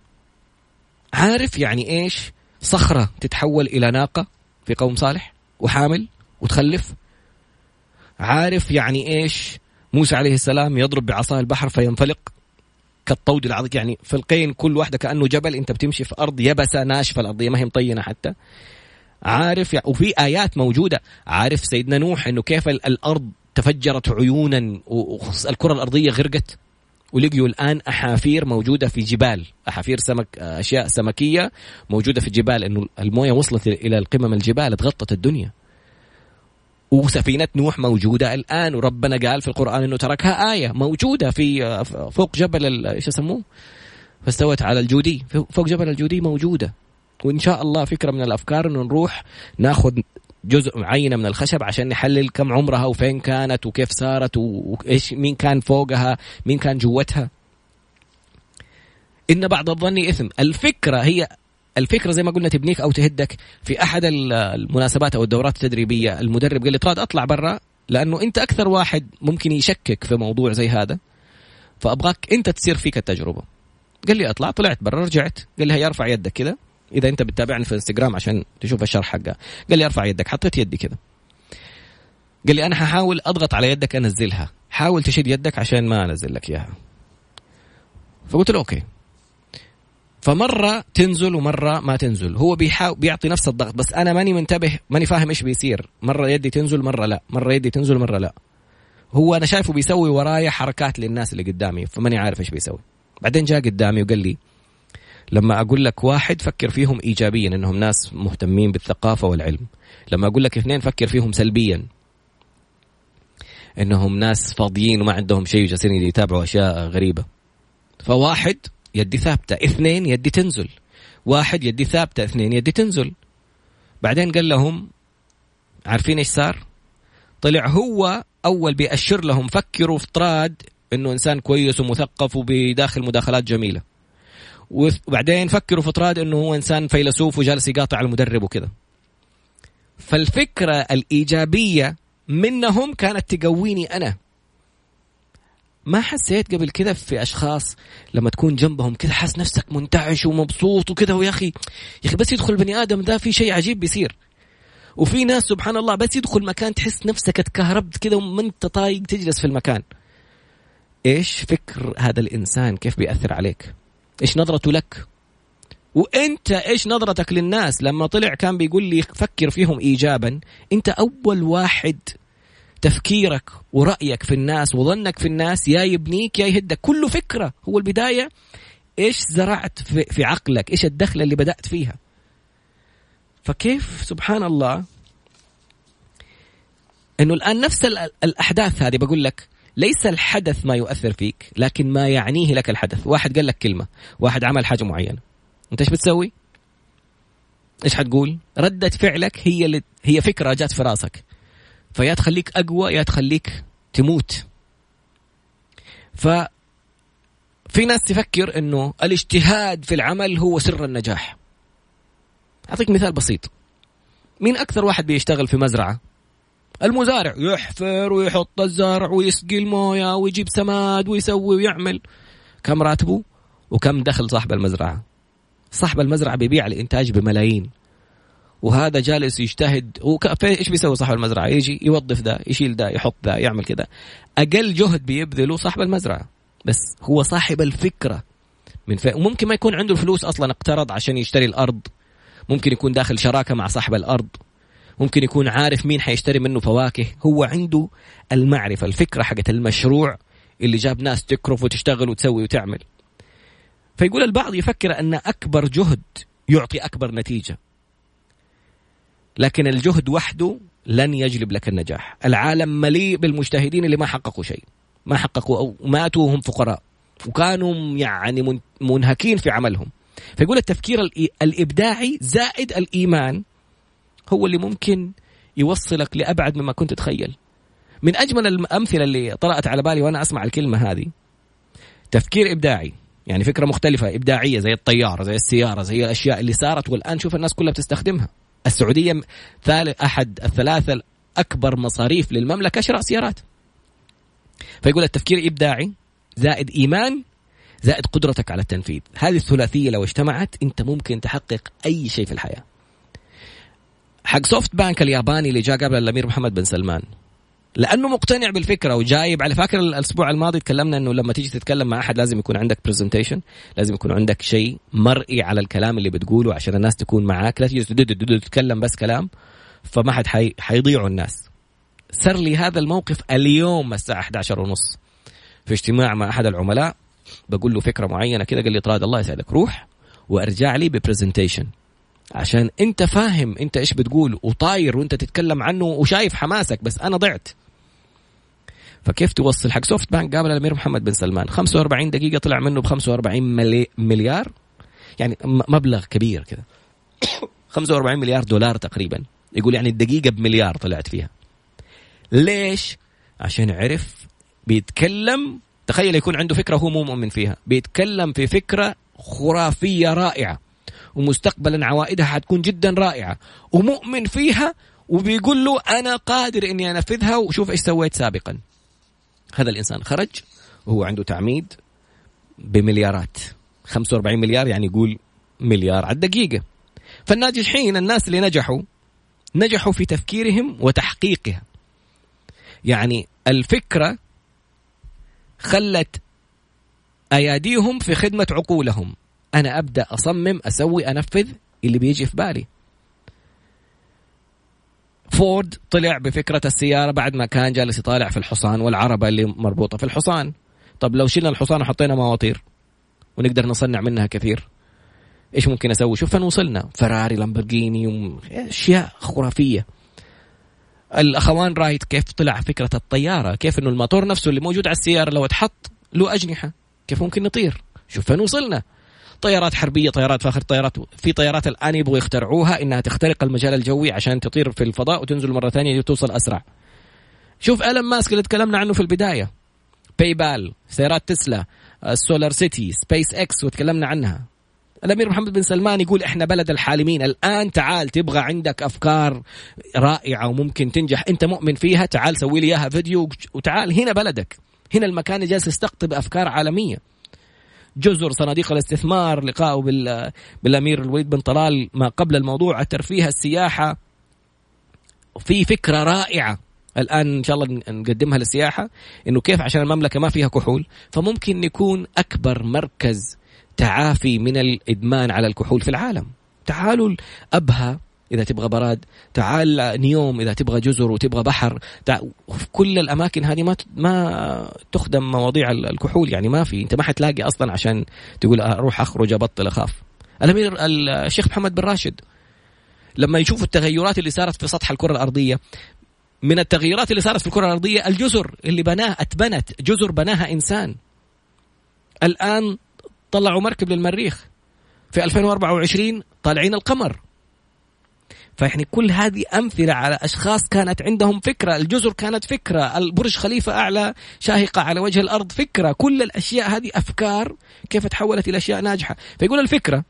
عارف يعني إيش صخرة تتحول إلى ناقة في قوم صالح وحامل وتخلف؟ عارف يعني إيش موسى عليه السلام يضرب بعصاه البحر فينفلق كالطود العظيم. يعني فلقين كل واحدة كأنه جبل أنت بتمشي في أرض يبسة ناشفة الارضيه ما هي مطينة حتى. عارف يعني وفي آيات موجودة. عارف سيدنا نوح إنه كيف الأرض تفجرت عيونا والكره الأرضية غرقت؟ ولقيوا الآن أحافير موجودة في جبال. أحافير سمك أشياء سمكية موجودة في الجبال إنه الموية وصلت إلى القمم الجبال تغطت الدنيا. وسفينة نوح موجودة الآن وربنا قال في القرآن أنه تركها آية موجودة في فوق جبل إيش يسموه؟ فاستوت على الجودي. فوق جبل الجودي موجودة. وإن شاء الله فكرة من الأفكار أنه نروح ناخذ جزء عينة من الخشب عشان نحلل كم عمرها وفين كانت وكيف صارت وإيش مين كان فوقها مين كان جوتها. إن بعض الظن إثم. الفكرة هي الفكرة زي ما قلنا تبنيك أو تهدك في أحد المناسبات أو الدورات التدريبية. المدرب قال لي طراد أطلع برا لأنه أنت أكثر واحد ممكن يشكك في موضوع زي هذا فأبغاك أنت تصير فيك التجربة. قال لي أطلع طلعت برا رجعت. قال لي هيا ارفع يدك كذا إذا أنت بتتابعني في إنستغرام عشان تشوف الشرح حقه. قال لي ارفع يدك حطيت يدي كذا قال لي أنا ححاول أضغط على يدك أنزلها. حاول تشد يدك عشان ما أنزل لك إياها. فقلت له okay. فمرة تنزل ومرة ما تنزل. هو بيحاول بيعطي نفس الضغط بس أنا ماني منتبه ماني فاهم إيش بيصير. مرة يدي تنزل مرة لا. مرة يدي تنزل مرة لا. هو أنا شايفه بيسوي ورايا حركات للناس اللي قدامي فماني عارف إيش بيسوي. بعدين جاء قدامي وقال لي لما أقول لك واحد فكر فيهم ايجابيا إنهم ناس مهتمين بالثقافة والعلم. لما أقول لك اثنين فكر فيهم سلبيا. إنهم ناس فاضيين وما عندهم شيء وجالسين يتابعوا أشياء غريبة. فواحد يدي ثابتة اثنين يدي تنزل. واحد يدي ثابتة اثنين يدي تنزل. بعدين قال لهم عارفين إيش صار؟ طلع هو أول بيأشر لهم فكروا افتراض إنه إنسان كويس ومثقف وبيداخل مداخلات جميلة. وبعدين فكروا في افتراض إنه هو إنسان فيلسوف وجالس يقاطع المدرب وكذا. فالفكرة الإيجابية منهم كانت تقويني أنا. ما حسيت قبل كذا في أشخاص لما تكون جنبهم كذا حاس نفسك منتعش ومبسوط وكذا ويا أخي يا أخي بس يدخل بني آدم ذا في شيء عجيب بيصير. وفي ناس سبحان الله بس يدخل مكان تحس نفسك اتكهربت كذا وما أنت طايق تجلس في المكان. إيش فكر هذا الإنسان؟ كيف بيأثر عليك؟ إيش نظرته لك؟ وأنت إيش نظرتك للناس؟ لما طلع كان بيقول لي فكر فيهم ايجابا. أنت أول واحد تفكيرك ورأيك في الناس وظنك في الناس يا يبنيك يا يهدك. كله فكرة هو البداية. إيش زرعت في, في عقلك؟ إيش الدخلة اللي بدأت فيها؟ فكيف سبحان الله إنه الآن نفس الأحداث هذه بقول لك ليس الحدث ما يؤثر فيك لكن ما يعنيه لك الحدث. واحد قال لك كلمة واحد عمل حاجة معينة. أنت إيش بتسوي؟ إيش حتقول؟ ردة فعلك هي اللي هي فكرة جات في راسك. فيا تخليك أقوى يا تخليك تموت. ف في ناس تفكر إنه الاجتهاد في العمل هو سر النجاح. أعطيك مثال بسيط. مين أكثر واحد بيشتغل في مزرعة؟ المزارع. يحفر ويحط الزرع ويسقي الموية ويجيب سماد ويسوي ويعمل. كم راتبه؟ وكم دخل صاحب المزرعة؟ صاحب المزرعة بيبيع الإنتاج بملايين. وهذا جالس يجتهد إيش بيسوي صاحب المزرعة؟ يجي يوظف ذا، يشيل ذا، يحط ذا، يعمل كذا. أقل جهد بيبذله صاحب المزرعة، بس هو صاحب الفكرة من ف... وممكن ما يكون عنده الفلوس أصلا اقترض عشان يشتري الأرض. ممكن يكون داخل شراكة مع صاحب الأرض. ممكن يكون عارف مين حيشتري منه فواكه، هو عنده المعرفة، الفكرة حقت المشروع اللي جاب ناس تكرف وتشتغل وتسوي وتعمل. فيقول البعض يفكر أن أكبر جهد يعطي أكبر نتيجة لكن الجهد وحده لن يجلب لك النجاح. العالم مليء بالمجتهدين اللي ما حققوا شيء. ما حققوا أو ماتوا وهم فقراء. وكانوا يعني منهكين في عملهم. فيقول التفكير الإبداعي زائد الإيمان هو اللي ممكن يوصلك لأبعد مما كنت تتخيل. من أجمل الأمثلة اللي طرأت على بالي وأنا أسمع الكلمة هذه تفكير إبداعي. يعني فكرة مختلفة إبداعية زي الطيارة زي السيارة زي الأشياء اللي صارت والآن شوف الناس كلها بتستخدمها. السعودية ثالث أحد الثلاثة الأكبر مصاريف للمملكة شراء سيارات. فيقول التفكير إبداعي زائد إيمان زائد قدرتك على التنفيذ. هذه الثلاثية لو اجتمعت أنت ممكن تحقق أي شيء في الحياة. حق SoftBank الياباني اللي جاء قبل الأمير محمد بن سلمان لأنه مقتنع بالفكرة وجايب على فاكر الأسبوع الماضي تكلمنا إنه لما تيجي تتكلم مع أحد لازم يكون عندك presentation لازم يكون عندك شيء مرئي على الكلام اللي بتقوله عشان الناس تكون معاك. لا تجي تتكلم بس كلام فما حد حي... حيضيعوا الناس. صار لي هذا الموقف اليوم الساعة 11 ونص. في اجتماع مع أحد العملاء بقول له فكرة معينة كذا قال لي طراد الله يسعدك روح وأرجع لي ب presentation عشان أنت فاهم أنت إيش بتقول وطاير وأنت تتكلم عنه وشايف حماسك بس أنا ضعت. فكيف توصل حق SoftBank؟ قابل الأمير محمد بن سلمان. 45 دقيقة طلع منه ب 45 مليار. يعني مبلغ كبير كذا 45 مليار دولار تقريبا. يقول يعني الدقيقة بمليار طلعت فيها. ليش؟ عشان عرف بيتكلم تخيل يكون عنده فكرة هو مو مؤمن فيها. بيتكلم في فكرة خرافية رائعة. ومستقبلا عوائدها حتكون جدا رائعة. ومؤمن فيها وبيقول له أنا قادر إني أنفذها وشوف إيش سويت سابقا. هذا الإنسان خرج وهو عنده تعميد بمليارات 45 مليار يعني يقول مليار على الدقيقة. فالناجحين الناس اللي نجحوا نجحوا في تفكيرهم وتحقيقها. يعني الفكرة خلت أياديهم في خدمة عقولهم. أنا أبدأ أصمم أسوي أنفذ اللي بيجي في بالي. فورد طلع بفكرة السيارة بعد ما كان جالس يطالع في الحصان والعربة اللي مربوطة في الحصان. طب لو شلنا الحصان وحطينا مواطير ونقدر نصنع منها كثير إيش ممكن أسوي؟ شوف فين وصلنا. فراري لامبرجيني أشياء خرافية. الأخوان رايت كيف طلع فكرة الطيارة كيف إنه الموتور نفسه اللي موجود على السيارة لو اتحط له أجنحة كيف ممكن نطير؟ شوف فين وصلنا. طيارات حربية طيارات فاخر طيارات في طيارات الآن يبغوا يخترعوها إنها تخترق المجال الجوي عشان تطير في الفضاء وتنزل مرة ثانية توصل أسرع. شوف إيلون ماسك اللي تكلمنا عنه في البداية. PayPal سيارات تسلا ال SolarCity SpaceX وتكلمنا عنها. الأمير محمد بن سلمان يقول إحنا بلد الحالمين. الآن تعال تبغى عندك أفكار رائعة وممكن تنجح. أنت مؤمن فيها؟ تعال سوي لي إياها فيديو وتعال هنا بلدك. هنا المكان اللي جالس يستقطب أفكار عالمية. جزر صناديق الاستثمار لقائه بالأمير الوليد بن طلال ما قبل الموضوع الترفيه السياحة. في فكرة رائعة الآن إن شاء الله نقدمها للسياحة إنه كيف عشان المملكة ما فيها كحول فممكن نكون أكبر مركز تعافي من الإدمان على الكحول في العالم. تعالوا ابها إذا تبغى براد تعال نيوم إذا تبغى جزر وتبغى بحر في كل الأماكن هذه ما ما تخدم مواضيع الكحول يعني ما في أنت ما حتلاقي أصلا عشان تقول أروح أخرج أبطل أخاف. الأمير الشيخ محمد بن راشد لما يشوفوا التغيرات اللي صارت في سطح الكرة الأرضية من التغييرات اللي صارت في الكرة الأرضية الجزر اللي بناها أتبنت جزر بناها إنسان. الآن طلعوا مركب للمريخ. في 2024 طالعين القمر. فيعني كل هذه أمثلة على أشخاص كانت عندهم فكرة الجزر كانت فكرة البرج خليفة أعلى شاهقة على وجه الأرض فكرة. كل الأشياء هذه أفكار كيف تحولت إلى أشياء ناجحة. فيقول الفكرة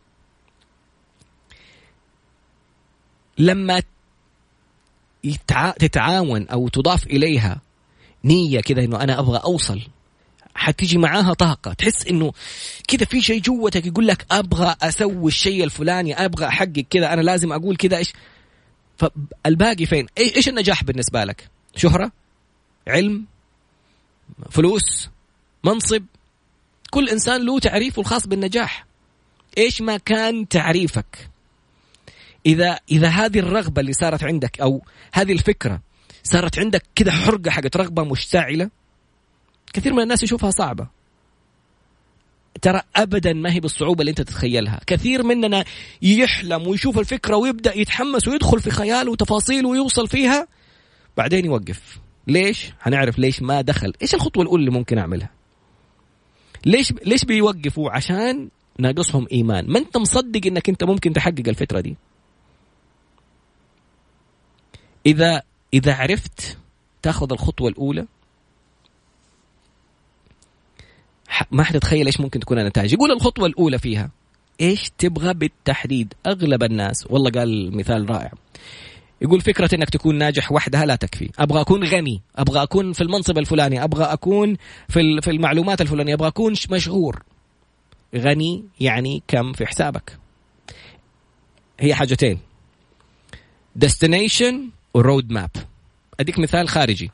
لما تتعاون أو تضاف إليها نية كذا إنه أنا أبغى أوصل حتيجي معاها طاقة. تحس إنه كذا في شيء جوتك يقول لك أبغى أسوي الشيء الفلاني أبغى أحقق كذا أنا لازم أقول كذا إيش؟ فالباقي فين؟ إيش النجاح بالنسبة لك؟ شهرة؟ علم؟ فلوس؟ منصب؟ كل إنسان له تعريفه الخاص بالنجاح. إيش ما كان تعريفك؟ اذا إذا هذه الرغبة اللي صارت عندك أو هذه الفكرة صارت عندك كذا حرقة حقت رغبة مشتعلة كثير من الناس يشوفها صعبة. ترى ابدا ما هي بالصعوبة اللي أنت تتخيلها. كثير مننا يحلم ويشوف الفكرة ويبدأ يتحمس ويدخل في خيال وتفاصيل ويوصل فيها. بعدين يوقف. ليش؟ هنعرف ليش ما دخل. إيش الخطوة الأولى اللي ممكن أعملها؟ ليش ليش بيوقفوا؟ عشان ناقصهم إيمان. ما أنت مصدق إنك أنت ممكن تحقق الفترة دي. اذا إذا عرفت تاخذ الخطوة الأولى ما حتتخيل إيش ممكن تكون النتائج يقول الخطوة الأولى فيها إيش تبغى بالتحديد أغلب الناس والله قال مثال رائع يقول فكرة إنك تكون ناجح وحدها لا تكفي، أبغى أكون غني، أبغى أكون في المنصب الفلاني، أبغى أكون في في المعلومات الفلانية، أبغى أكون مشهور. غني يعني كم في حسابك. هي حاجتين. destination و road map. أديك مثال خارجي.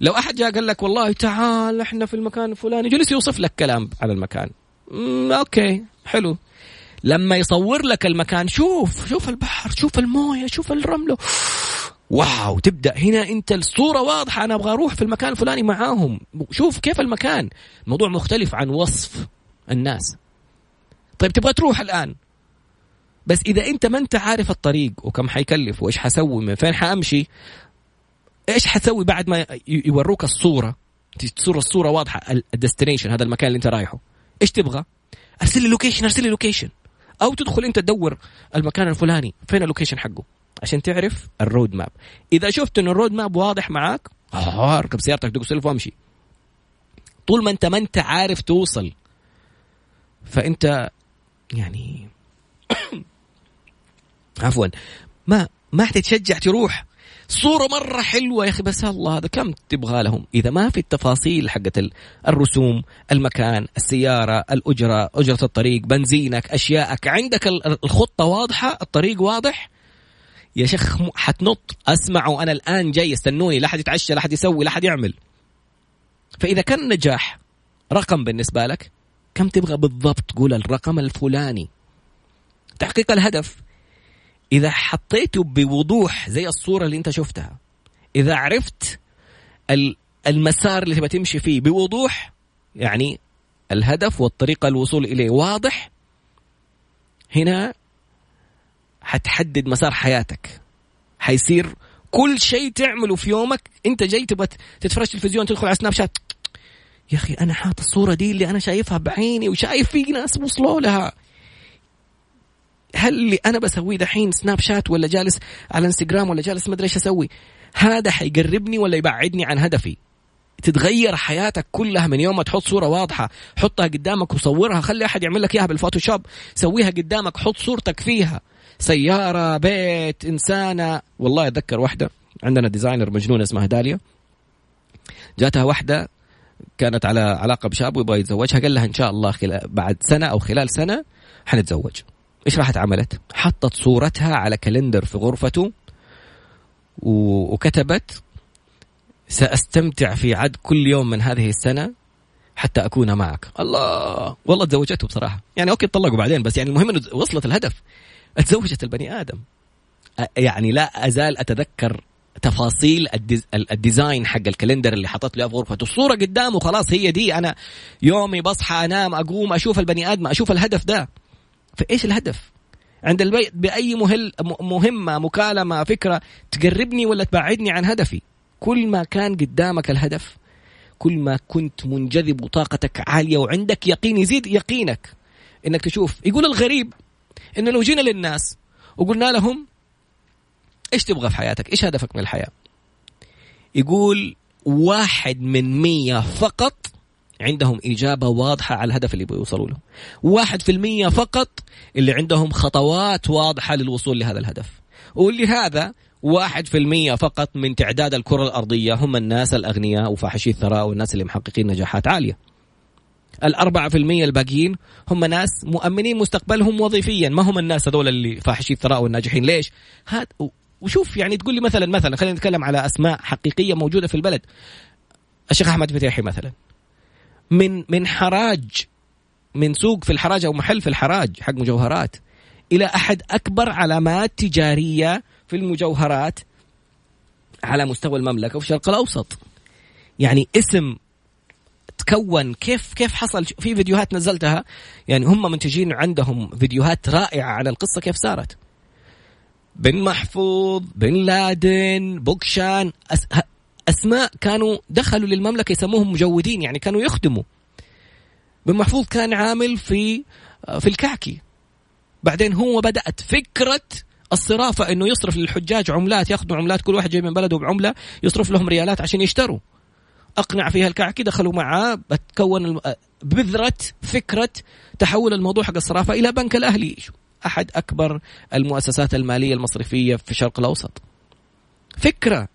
لو أحد جاء قال لك والله تعال إحنا في المكان الفلاني جلس يوصف لك كلام على المكان. okay حلو. لما يصور لك المكان شوف شوف البحر شوف الموية شوف الرملة. wow تبدأ. هنا أنت الصورة واضحة أنا أبغى أروح في المكان الفلاني معاهم. شوف كيف المكان. الموضوع مختلف عن وصف الناس. طيب تبغى تروح الآن؟ بس إذا أنت ما أنت عارف الطريق وكم حيكلف وإيش حسوي من فين حأمشي؟ إيش حتسوي بعد ما يوروك الصورة؟ تصير الصورة واضحة ال destination هذا المكان اللي أنت رايحه. إيش تبغى؟ أرسل لي location أرسل لي location أو تدخل أنت تدور المكان الفلاني. فين ال location حقه؟ عشان تعرف ال road map إذا شفت انه ال road map واضح معاك آه اركب سيارتك دق سلف وامشي. طول ما انت ما أنت عارف توصل. فأنت يعني عفوا ما ما حتتشجع تروح. صورة مرة حلوة يا أخي بس الله هذا كم تبغى لهم؟ إذا ما في التفاصيل حقت الرسوم المكان السيارة الأجرة أجرة الطريق بنزينك أشياءك عندك الخطة واضحة؟ الطريق واضح؟ يا شيخ حتنط. اسمعوا أنا الآن جاي استنوني لا حد يتعشى لا حد يسوي لا حد يعمل. فإذا كان النجاح رقم بالنسبة لك كم تبغى بالضبط؟ قول الرقم الفلاني. تحقيق الهدف. إذا حطيته بوضوح زي الصورة اللي أنت شفتها إذا عرفت المسار اللي تبغى تمشي فيه بوضوح يعني الهدف والطريقة الوصول إليه واضح هنا حتحدد مسار حياتك. حيصير كل شيء تعمله في يومك أنت جاي تبغى تتفرج تلفزيون تدخل على Snapchat يا أخي أنا حاط الصورة دي اللي أنا شايفها بعيني وشايف في ناس وصلوا لها. هل اللي أنا بسويه دحين Snapchat ولا جالس على إنستغرام ولا جالس ما أدري إيش أسوي؟ هذا حيقربني ولا يبعدني عن هدفي؟ تتغير حياتك كلها من يوم ما تحط صورة واضحة حطها قدامك وصورها خلي أحد يعمل لك إياها بال Photoshop سويها قدامك حط صورتك فيها. سيارة بيت إنسانة. والله أتذكر واحدة عندنا designer مجنونة اسمها داليا. جاتها واحدة كانت على علاقة بشاب ويبغى يتزوجها قال لها إن شاء الله خلال بعد سنة أو خلال سنة حنتزوج. إيش راحت عملت؟ حطت صورتها على calendar في غرفته وكتبت سأستمتع في عد كل يوم من هذه السنة حتى أكون معك. الله! والله تزوجته بصراحة. يعني okay طلقوا بعدين بس يعني المهم أنه وصلت الهدف. تزوجت البني آدم. يعني لا أزال أتذكر تفاصيل ال design حق ال calendar اللي حطت له في غرفته. الصورة قدامه خلاص هي دي. أنا يومي بصحى أنام أقوم أشوف البني آدم أشوف الهدف ده. فايش الهدف عند البيت بأي مهل مهمة مكالمة فكرة تقربني ولا تبعدني عن هدفي كل ما كان قدامك الهدف كل ما كنت منجذب وطاقتك عالية وعندك يقين يزيد يقينك إنك تشوف يقول الغريب انه لو جينا للناس وقلنا لهم إيش تبغى في حياتك؟ إيش هدفك من الحياة؟ يقول واحد من مية فقط عندهم إجابة واضحة على الهدف اللي يبغوا يوصلوا له. واحد في المية فقط اللي عندهم خطوات واضحة للوصول لهذا الهدف. ولهذا واحد في المية فقط من تعداد الكرة الأرضية هم الناس الأغنياء وفاحشي الثراء والناس اللي محققين نجاحات عالية. الأربعة في المية الباقيين هم ناس مؤمنين مستقبلهم وظيفيا. ما هم الناس هذول اللي فاحشي الثراء والناجحين؟ ليش؟ هاد وشوف يعني تقول لي مثلا مثلا خلينا نتكلم على أسماء حقيقية موجودة في البلد. الشيخ أحمد فتيحي مثلا. من من حراج من سوق في الحراج أو محل في الحراج حق مجوهرات إلى أحد أكبر علامات تجارية في المجوهرات على مستوى المملكة وفي الشرق الأوسط. يعني اسم تكون كيف كيف حصل؟ في فيديوهات نزلتها يعني هم منتجين عندهم فيديوهات رائعة عن القصة كيف صارت. بن محفوظ بن لادن بوكشان أس... أسماء كانوا دخلوا للمملكة يسموهم مجودين يعني كانوا يخدموا. بن محفوظ كان عامل في في الكعكي. بعدين هو بدأت فكرة الصرافة إنه يصرف للحجاج عملات ياخذوا عملات كل واحد جاي من بلده بعملة يصرف لهم ريالات عشان يشتروا. أقنع فيها الكعكي دخلوا معاه بتكون بذره فكرة تحول الموضوع حق الصرافة إلى بنك الأهلي. أحد أكبر المؤسسات المالية المصرفية في الشرق الأوسط. فكرة.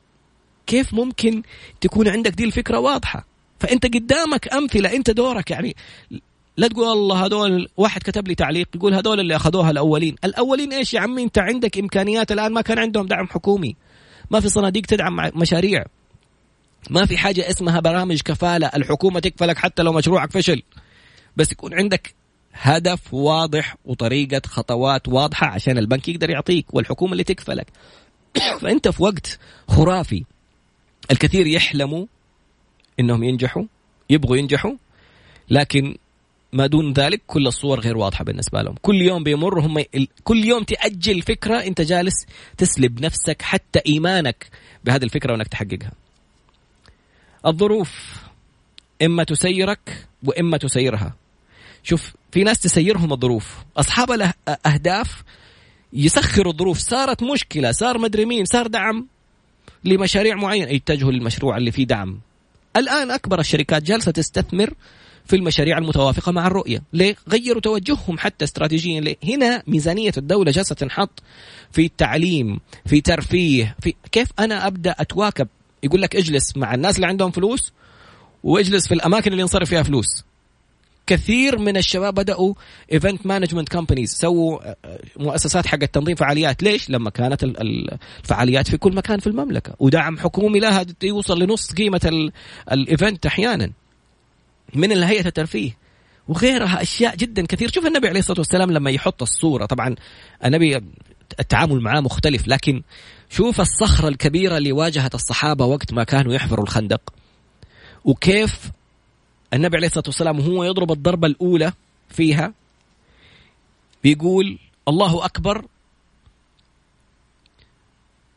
كيف ممكن تكون عندك دي الفكرة واضحة؟ فأنت قدامك أمثلة أنت دورك يعني. لا تقول الله هذول واحد كتب لي تعليق يقول هذول اللي أخذوها الأولين. الأولين إيش يا عمي؟ أنت عندك إمكانيات الآن ما كان عندهم دعم حكومي. ما في صناديق تدعم مشاريع. ما في حاجة اسمها برامج كفالة الحكومة تكفلك حتى لو مشروعك فشل. بس يكون عندك هدف واضح وطريقة خطوات واضحة عشان البنك يقدر يعطيك والحكومة اللي تكفلك فأنت في وقت خرافي. الكثير يحلموا إنهم ينجحوا يبغوا ينجحوا لكن ما دون ذلك كل الصور غير واضحة بالنسبة لهم. كل يوم بيمر هم كل يوم تأجل فكرة أنت جالس تسلب نفسك حتى إيمانك بهذه الفكرة وإنك تحققها. الظروف إما تسيرك وإما تسيرها. شوف في ناس تسيرهم الظروف. أصحاب الاهداف يسخروا الظروف. صارت مشكلة صار مدري مين صار دعم. لمشاريع معينة يتجهوا للمشروع اللي فيه دعم. الآن أكبر الشركات جالسة تستثمر في المشاريع المتوافقة مع الرؤية. ليه؟ غيروا توجههم حتى استراتيجيا. ليه؟ هنا ميزانية الدولة جالسة تنحط في التعليم في ترفيه في كيف أنا أبدأ أتواكب؟ يقول لك اجلس مع الناس اللي عندهم فلوس واجلس في الأماكن اللي ينصرف فيها فلوس. كثير من الشباب بدأوا event management companies سووا آه، آه، مؤسسات حق تنظيم فعاليات. ليش؟ لما كانت الفعاليات في كل مكان في المملكة. ودعم حكومي لها يوصل لنص قيمة الايفنت أحيانا. من الهيئة الترفيه. وغيرها أشياء جدا كثير. شوف النبي عليه الصلاة والسلام لما يحط الصورة. طبعا النبي التعامل معاه مختلف لكن شوف الصخرة الكبيرة اللي واجهت الصحابة وقت ما كانوا يحفروا الخندق. وكيف النبي عليه الصلاة والسلام وهو يضرب الضربة الأولى فيها. بيقول الله أكبر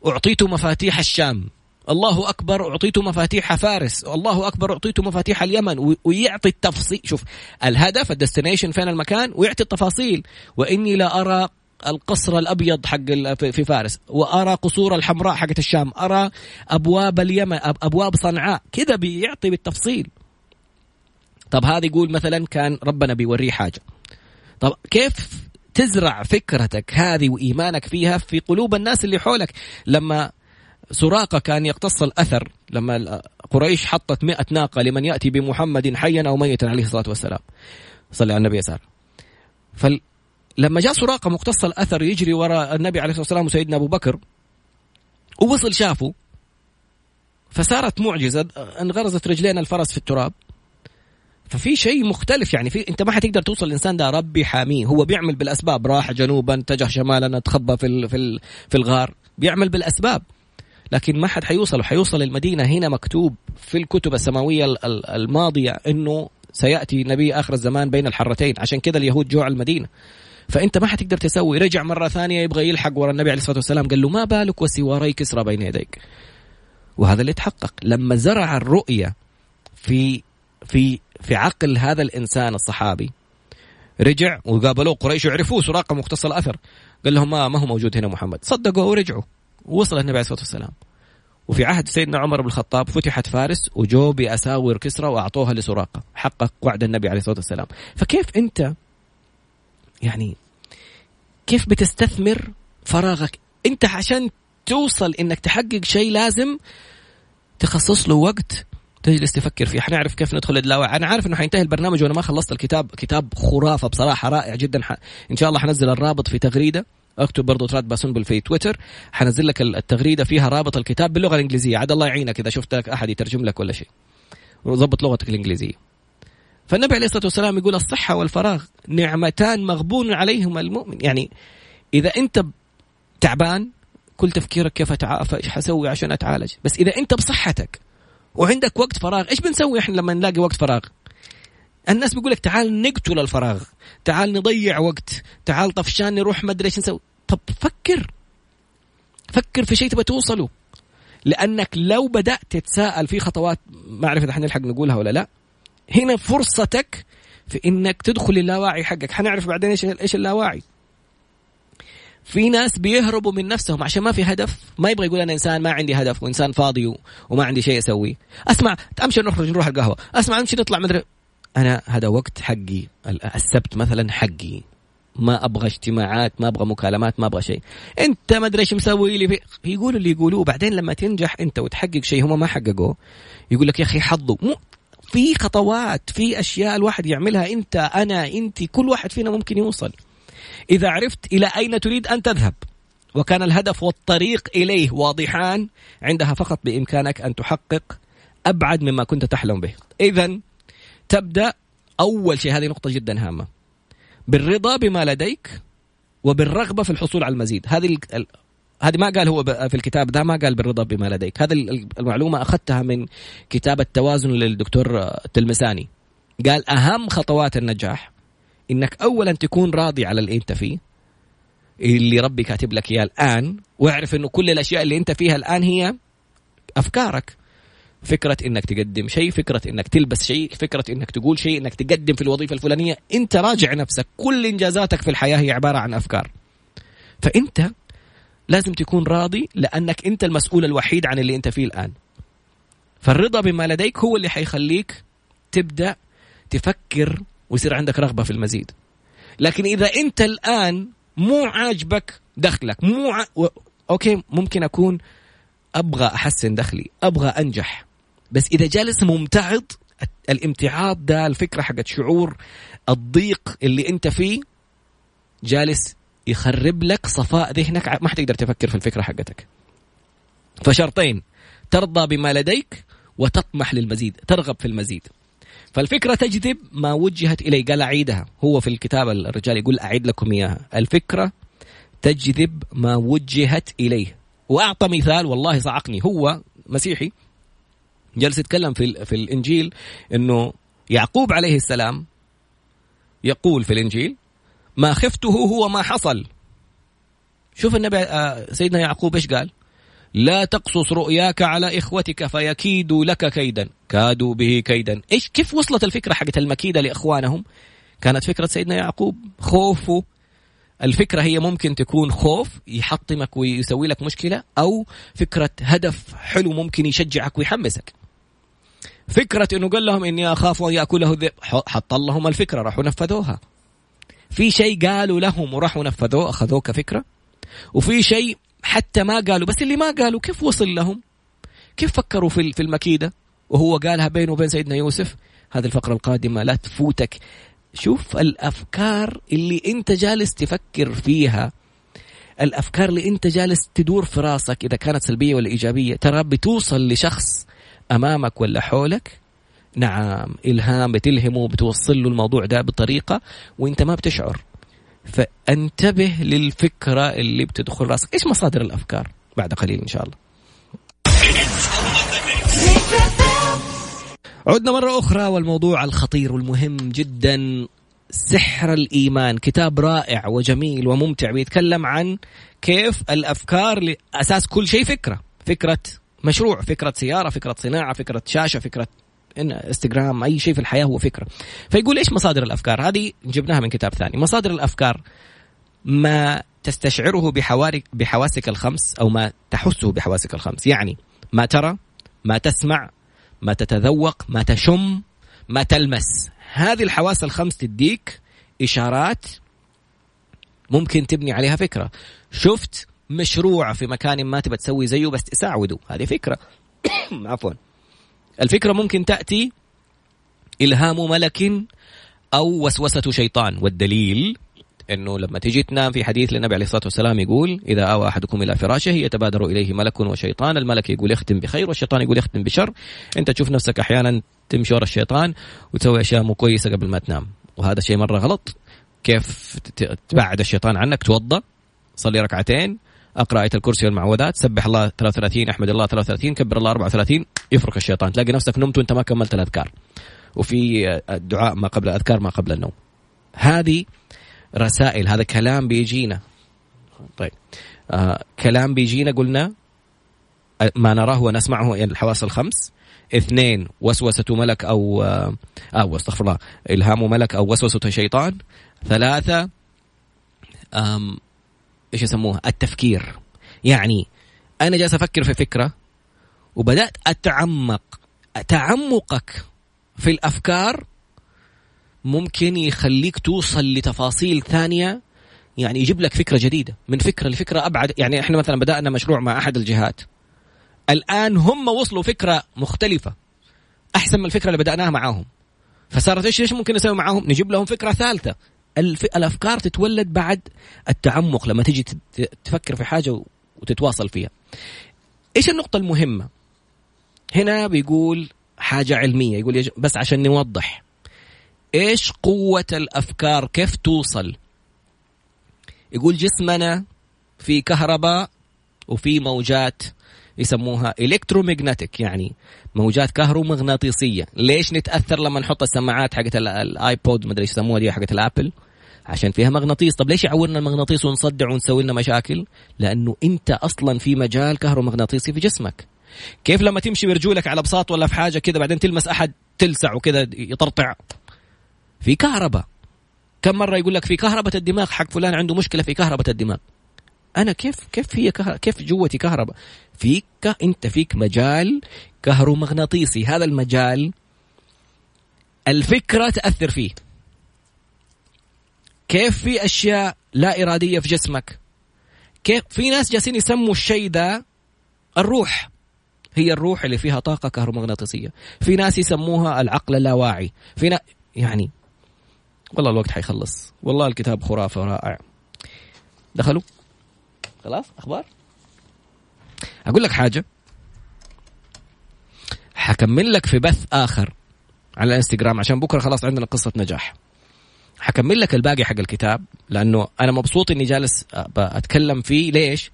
أعطيت مفاتيح الشام. الله أكبر أعطيت مفاتيح فارس. الله أكبر أعطيت مفاتيح اليمن. ويعطي التفصيل. شوف الهدف الديستنيشن فين المكان؟ ويعطي التفاصيل. وإني لا أرى القصر الأبيض حق في فارس. وأرى قصور الحمراء حقت الشام. أرى أبواب اليمن أبواب صنعاء. كذا بيعطي بالتفصيل. طب هذا يقول مثلا كان ربنا بيوريه حاجة. طب كيف تزرع فكرتك هذه وإيمانك فيها في قلوب الناس اللي حولك؟ لما سراقة كان يقتص الأثر لما قريش حطت مئة ناقة لمن يأتي بمحمد حيا أو ميتا عليه الصلاة والسلام. صلى على النبي يسار فلما جاء سراقة مقتص الأثر يجري وراء النبي عليه الصلاة والسلام وسيدنا أبو بكر ووصل شافه فصارت معجزة انغرزت رجلين الفرس في التراب. ففي شيء مختلف يعني في انت ما حتقدر توصل الإنسان ده ربي حاميه. هو بيعمل بالأسباب راح جنوبا اتجه شمالا اتخبى في في في الغار. بيعمل بالأسباب. لكن ما حد حيوصل حيوصل المدينة هنا مكتوب في الكتب السماوية الماضية إنه سيأتي نبي آخر الزمان بين الحرتين. عشان كذا اليهود جوع المدينة. فأنت ما حتقدر تسوي. رجع مرة ثانية يبغى يلحق ورا النبي عليه الصلاة والسلام. قال له ما بالك وسواري كسرى بين يديك. وهذا اللي تحقق. لما زرع الرؤية في في في عقل هذا الإنسان الصحابي. رجع وقابلوه قريش يعرفوه سراقة مختص الاثر قال لهم ما, ما هو موجود هنا محمد. صدقوا ورجعوا. وصل النبي عليه الصلاة والسلام. وفي عهد سيدنا عمر بن الخطاب فتحت فارس وجو باساور كسرى وأعطوها لسراقة. حقق وعد النبي عليه الصلاة والسلام. فكيف أنت يعني كيف بتستثمر فراغك؟ أنت عشان توصل إنك تحقق شيء لازم تخصص له وقت تجلس تفكر فيه. حنعرف كيف ندخل اللاوعي أنا عارف إنه حينتهي البرنامج وأنا ما خلصت الكتاب. كتاب خرافة بصراحة رائع جدا. ح... إن شاء الله حنزل الرابط في تغريدة. اكتب برضو تراد باسنبل في تويتر. حنزل لك التغريدة فيها رابط الكتاب باللغة الإنجليزية. عاد الله يعينك إذا شفت لك أحد يترجم لك ولا شيء. وظبط لغتك الإنجليزية. فالنبي عليه الصلاة والسلام يقول الصحة والفراغ نعمتان مغبون عليهما المؤمن. يعني إذا أنت تعبان كل تفكيرك كيف اتعافى إيش حسوي عشان أتعالج. بس إذا أنت بصحتك وعندك وقت فراغ. إيش بنسوي إحنا لما نلاقي وقت فراغ؟ الناس بيقول لك تعال نقتل الفراغ. تعال نضيع وقت. تعال طفشان نروح ما أدري إيش نسوي. طب فكر. فكر في شيء تبغى توصله. لأنك لو بدأت تتساءل في خطوات ما أعرف إذا حنلحق نقولها ولا لا هنا فرصتك في إنك تدخل اللاواعي حقك. حنعرف بعدين إيش إيش اللاواعي. في ناس بيهربوا من نفسهم عشان ما في هدف. ما يبغى يقول أنا إنسان ما عندي هدف وإنسان فاضي وما عندي شيء أسويه. أسمع أمشي نخرج نروح القهوة. أسمع أمشي نطلع مدري. أنا هذا وقت حقي السبت مثلا حقي. ما أبغى اجتماعات ما أبغى مكالمات ما أبغى شيء. أنت ما أدري إيش مسوي لي يقولوا اللي يقولوه بعدين لما تنجح أنت وتحقق شيء هم ما حققوه يقول لك يا أخي حظه. مو في خطوات في أشياء الواحد يعملها. أنت أنا أنت كل واحد فينا ممكن يوصل. إذا عرفت إلى أين تريد أن تذهب. وكان الهدف والطريق إليه واضحان عندها فقط بإمكانك أن تحقق أبعد مما كنت تحلم به. إذا تبدأ أول شيء هذه نقطة جدا هامة. بالرضا بما لديك وبالرغبة في الحصول على المزيد. هذه هذه ما قال هو في الكتاب ده ما قال بالرضا بما لديك. هذه المعلومة أخذتها من كتاب التوازن للدكتور التلمساني قال أهم خطوات النجاح إنك اولا تكون راضي على اللي أنت فيه اللي ربي كاتب لك إياه الآن واعرف إنه كل الأشياء اللي أنت فيها الآن هي أفكارك. فكرة إنك تقدم شيء فكرة إنك تلبس شيء فكرة إنك تقول شيء إنك تقدم في الوظيفة الفلانية. أنت راجع نفسك. كل إنجازاتك في الحياة هي عبارة عن أفكار. فأنت لازم تكون راضي لأنك أنت المسؤول الوحيد عن اللي أنت فيه الآن. فالرضا بما لديك هو اللي حيخليك تبدأ تفكر ويصير عندك رغبة في المزيد. لكن إذا أنت الآن مو عاجبك دخلك مو ع... و... أوكي ممكن أكون أبغى أحسن دخلي أبغى أنجح. بس إذا جالس ممتعض الامتعاض ده الفكرة حقت شعور الضيق اللي أنت فيه جالس يخرب لك صفاء ذهنك ما حتقدر تفكر في الفكرة حقتك. فشرطين ترضى بما لديك وتطمح للمزيد ترغب في المزيد. فالفكرة تجذب ما وجهت إليه قال أعيدها. هو في الكتاب الرجال يقول أعيد لكم إياها. الفكرة تجذب ما وجهت إليه. وأعطى مثال والله صعقني هو مسيحي جلس يتكلم في, في الإنجيل أنه يعقوب عليه السلام يقول في الإنجيل ما خفته هو ما حصل. شوف النبي آه، سيدنا يعقوب إيش قال؟ لا تقصص رؤياك على إخوتك فيكيدوا لك كيدا. كادوا به كيدا. إيش كيف وصلت الفكرة حقت المكيدة لإخوانهم؟ كانت فكرة سيدنا يعقوب. خوفه الفكرة هي ممكن تكون خوف يحطمك ويسوي لك مشكلة أو فكرة هدف حلو ممكن يشجعك ويحمسك. فكرة إنه قال لهم إني أخاف أن يأكله الذئب. حط لهم الفكرة راحوا نفذوها. في شيء قالوا لهم وراحوا نفذوه اخذوه كفكرة وفي شيء حتى ما قالوا بس اللي ما قالوا كيف وصل لهم؟ كيف فكروا في في المكيدة؟ وهو قالها بينه وبين سيدنا يوسف هذه الفقرة القادمة لا تفوتك. شوف الأفكار اللي أنت جالس تفكر فيها. الأفكار اللي أنت جالس تدور في راسك إذا كانت سلبية ولا إيجابية. ترى بتوصل لشخص أمامك ولا حولك؟ نعم إلهام بتلهمه بتوصل له الموضوع ده بطريقة وأنت ما بتشعر. فانتبه للفكرة اللي بتدخل راسك. إيش مصادر الأفكار؟ بعد قليل إن شاء الله. عدنا مرة أخرى والموضوع الخطير والمهم جدا. سحر الإيمان. كتاب رائع وجميل وممتع بيتكلم عن كيف الأفكار لأساس كل شيء فكرة. فكرة مشروع فكرة سيارة فكرة صناعة فكرة شاشة فكرة إنستغرام أي شيء في الحياة هو فكرة. فيقول إيش مصادر الأفكار؟ هذه جبناها من كتاب ثاني. مصادر الأفكار ما تستشعره بحوارك بحواسك الخمس أو ما تحسه بحواسك الخمس. يعني ما ترى ما تسمع ما تتذوق ما تشم ما تلمس. هذه الحواس الخمس تديك إشارات ممكن تبني عليها فكرة. شفت مشروع في مكان ما تبى تسوي زيه بس تساعده. هذه فكرة. عفوا. الفكرة ممكن تأتي إلهام ملك أو وسوسة شيطان والدليل إنه لما تيجي تنام في حديث للنبي عليه الصلاة والسلام يقول إذا آوى أحدكم إلى فراشه يتبادر إليه ملك وشيطان، الملك يقول يختم بخير والشيطان يقول يختم بشر، أنت تشوف نفسك أحيانا تمشي ورا الشيطان وتسوي أشياء مو كويسة قبل ما تنام، وهذا شيء مرة غلط. كيف تبعد الشيطان عنك؟ توضا صلي ركعتين أقرأ آية الكرسي والمعوذات. سبح الله 33 أحمد الله 33 كبر الله 34 يفرك الشيطان. تلاقي نفسك نمت وانت ما كملت الأذكار. وفي الدعاء ما قبل الأذكار ما قبل النوم. هذه رسائل هذا كلام بيجينا. طيب. آه كلام بيجينا قلنا ما نراه ونسمعه الحواس الخمس. اثنين وسوسة ملك أو آه أو أستغفر الله إلهام ملك أو وسوسة شيطان. ثلاثة إيش يسموها؟ التفكير. يعني أنا جالس أفكر في فكرة وبدأت أتعمق. تعمقك في الأفكار ممكن يخليك توصل لتفاصيل ثانية يعني يجيب لك فكرة جديدة. من فكرة لفكرة أبعد. يعني إحنا مثلا بدأنا مشروع مع أحد الجهات. الآن هم وصلوا فكرة مختلفة أحسن من الفكرة اللي بدأناها معاهم. فصارت إيش إيش ممكن نسوي معاهم؟ نجيب لهم فكرة ثالثة. الأفكار تتولد بعد التعمق لما تجي تفكر في حاجة وتتواصل فيها. إيش النقطة المهمة؟ هنا بيقول حاجة علمية يقول. بس عشان نوضح. إيش قوة الأفكار؟ كيف توصل؟ يقول جسمنا في كهرباء وفي موجات يسموها electromagnetic يعني موجات كهرومغناطيسية. ليش نتأثر لما نحط السماعات حقت ال AirPod ما أدري إيش يسموها دي حقت ال Apple؟ عشان فيها مغناطيس. طب ليش يعورنا المغناطيس ونصدع ونسوي لنا مشاكل؟ لأنه أنت أصلا في مجال كهرومغناطيسي في جسمك. كيف لما تمشي برجولك على بساط ولا في حاجة كذا بعدين تلمس أحد تلسع وكذا يطرطع؟ في كهرباء. كم مرة يقول لك في كهرباء الدماغ حق فلان عنده مشكلة في كهرباء الدماغ؟ أنا كيف كيف هي كهرباء كيف جوتي كهرباء؟ فيك أنت فيك مجال كهرومغناطيسي. هذا المجال الفكرة تأثر فيه. كيف في أشياء لا إرادية في جسمك؟ كيف في ناس جالسين يسموا الشيء ده الروح. هي الروح اللي فيها طاقة كهرومغناطيسية. في ناس يسموها العقل اللاواعي. في نا... يعني والله الوقت حيخلص. والله الكتاب خرافة رائع. دخلوا؟ خلاص أخبار؟ أقول لك حاجة. حكمل لك في بث آخر على الإنستغرام عشان بكرة خلاص عندنا قصة نجاح. حكمل لك الباقي حق الكتاب لأنه أنا مبسوط إني جالس أتكلم فيه. ليش؟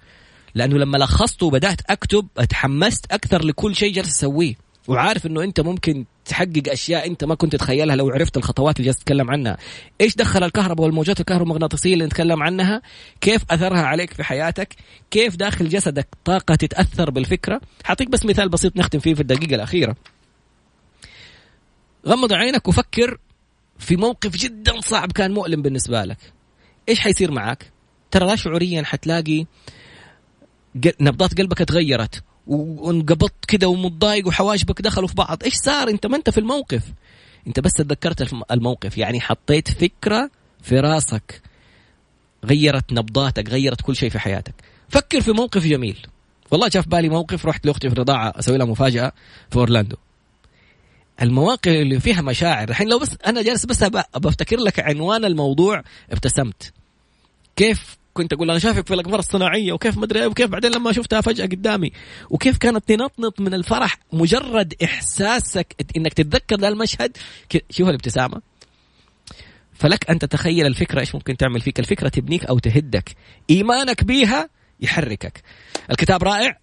لأنه لما لخصته وبدأت أكتب اتحمست أكثر لكل شيء جالس أسويه. وعارف إنه أنت ممكن تحقق أشياء أنت ما كنت تتخيلها لو عرفت الخطوات اللي جالس تتكلم عنها. إيش دخل الكهرباء والموجات الكهرومغناطيسية اللي نتكلم عنها؟ كيف أثرها عليك في حياتك؟ كيف داخل جسدك طاقة تتأثر بالفكرة؟ حاعطيك بس مثال بسيط نختم فيه في الدقيقة الأخيرة. غمض عينك وفكر في موقف جدا صعب كان مؤلم بالنسبة لك. إيش حيصير معك؟ ترى لا شعوريا حتلاقي نبضات قلبك تغيرت وانقبضت كده ومتضايق وحواجبك دخلوا في بعض. إيش صار؟ أنت ما أنت في الموقف. أنت بس تذكرت الموقف يعني حطيت فكرة في راسك. غيرت نبضاتك غيرت كل شيء في حياتك. فكر في موقف جميل. والله جاء في بالي موقف رحت لأختي في الرضاعة أسوي لها مفاجأة في أورلاندو. المواقف اللي فيها مشاعر. الحين لو بس أنا جالس بس بفتكر لك عنوان الموضوع ابتسمت. كيف كنت أقول أنا شايفك في الاقمار الصناعية وكيف مدري إيه وكيف بعدين لما شفتها فجأة قدامي. وكيف كانت تنطنط من الفرح مجرد إحساسك إنك تتذكر ذا المشهد؟ شوف الابتسامة. فلك أن تتخيل الفكرة إيش ممكن تعمل فيك؟ الفكرة تبنيك أو تهدك. إيمانك بيها يحركك. الكتاب رائع.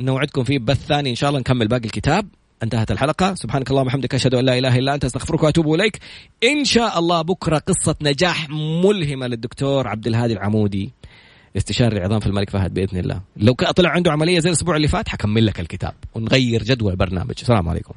نوعدكم فيه بث ثاني إن شاء الله نكمل باقي الكتاب. انتهت الحلقة. سبحانك اللهم وبحمدك أشهد أن لا إله إلا أنت أستغفرك وأتوب إليك. إن شاء الله بكرة قصة نجاح ملهمة للدكتور عبد الهادي العمودي استشاري العظام في الملك فهد بإذن الله. لو طلع عنده عملية زي الأسبوع اللي فات حكمل لك الكتاب ونغير جدول البرنامج السلام عليكم.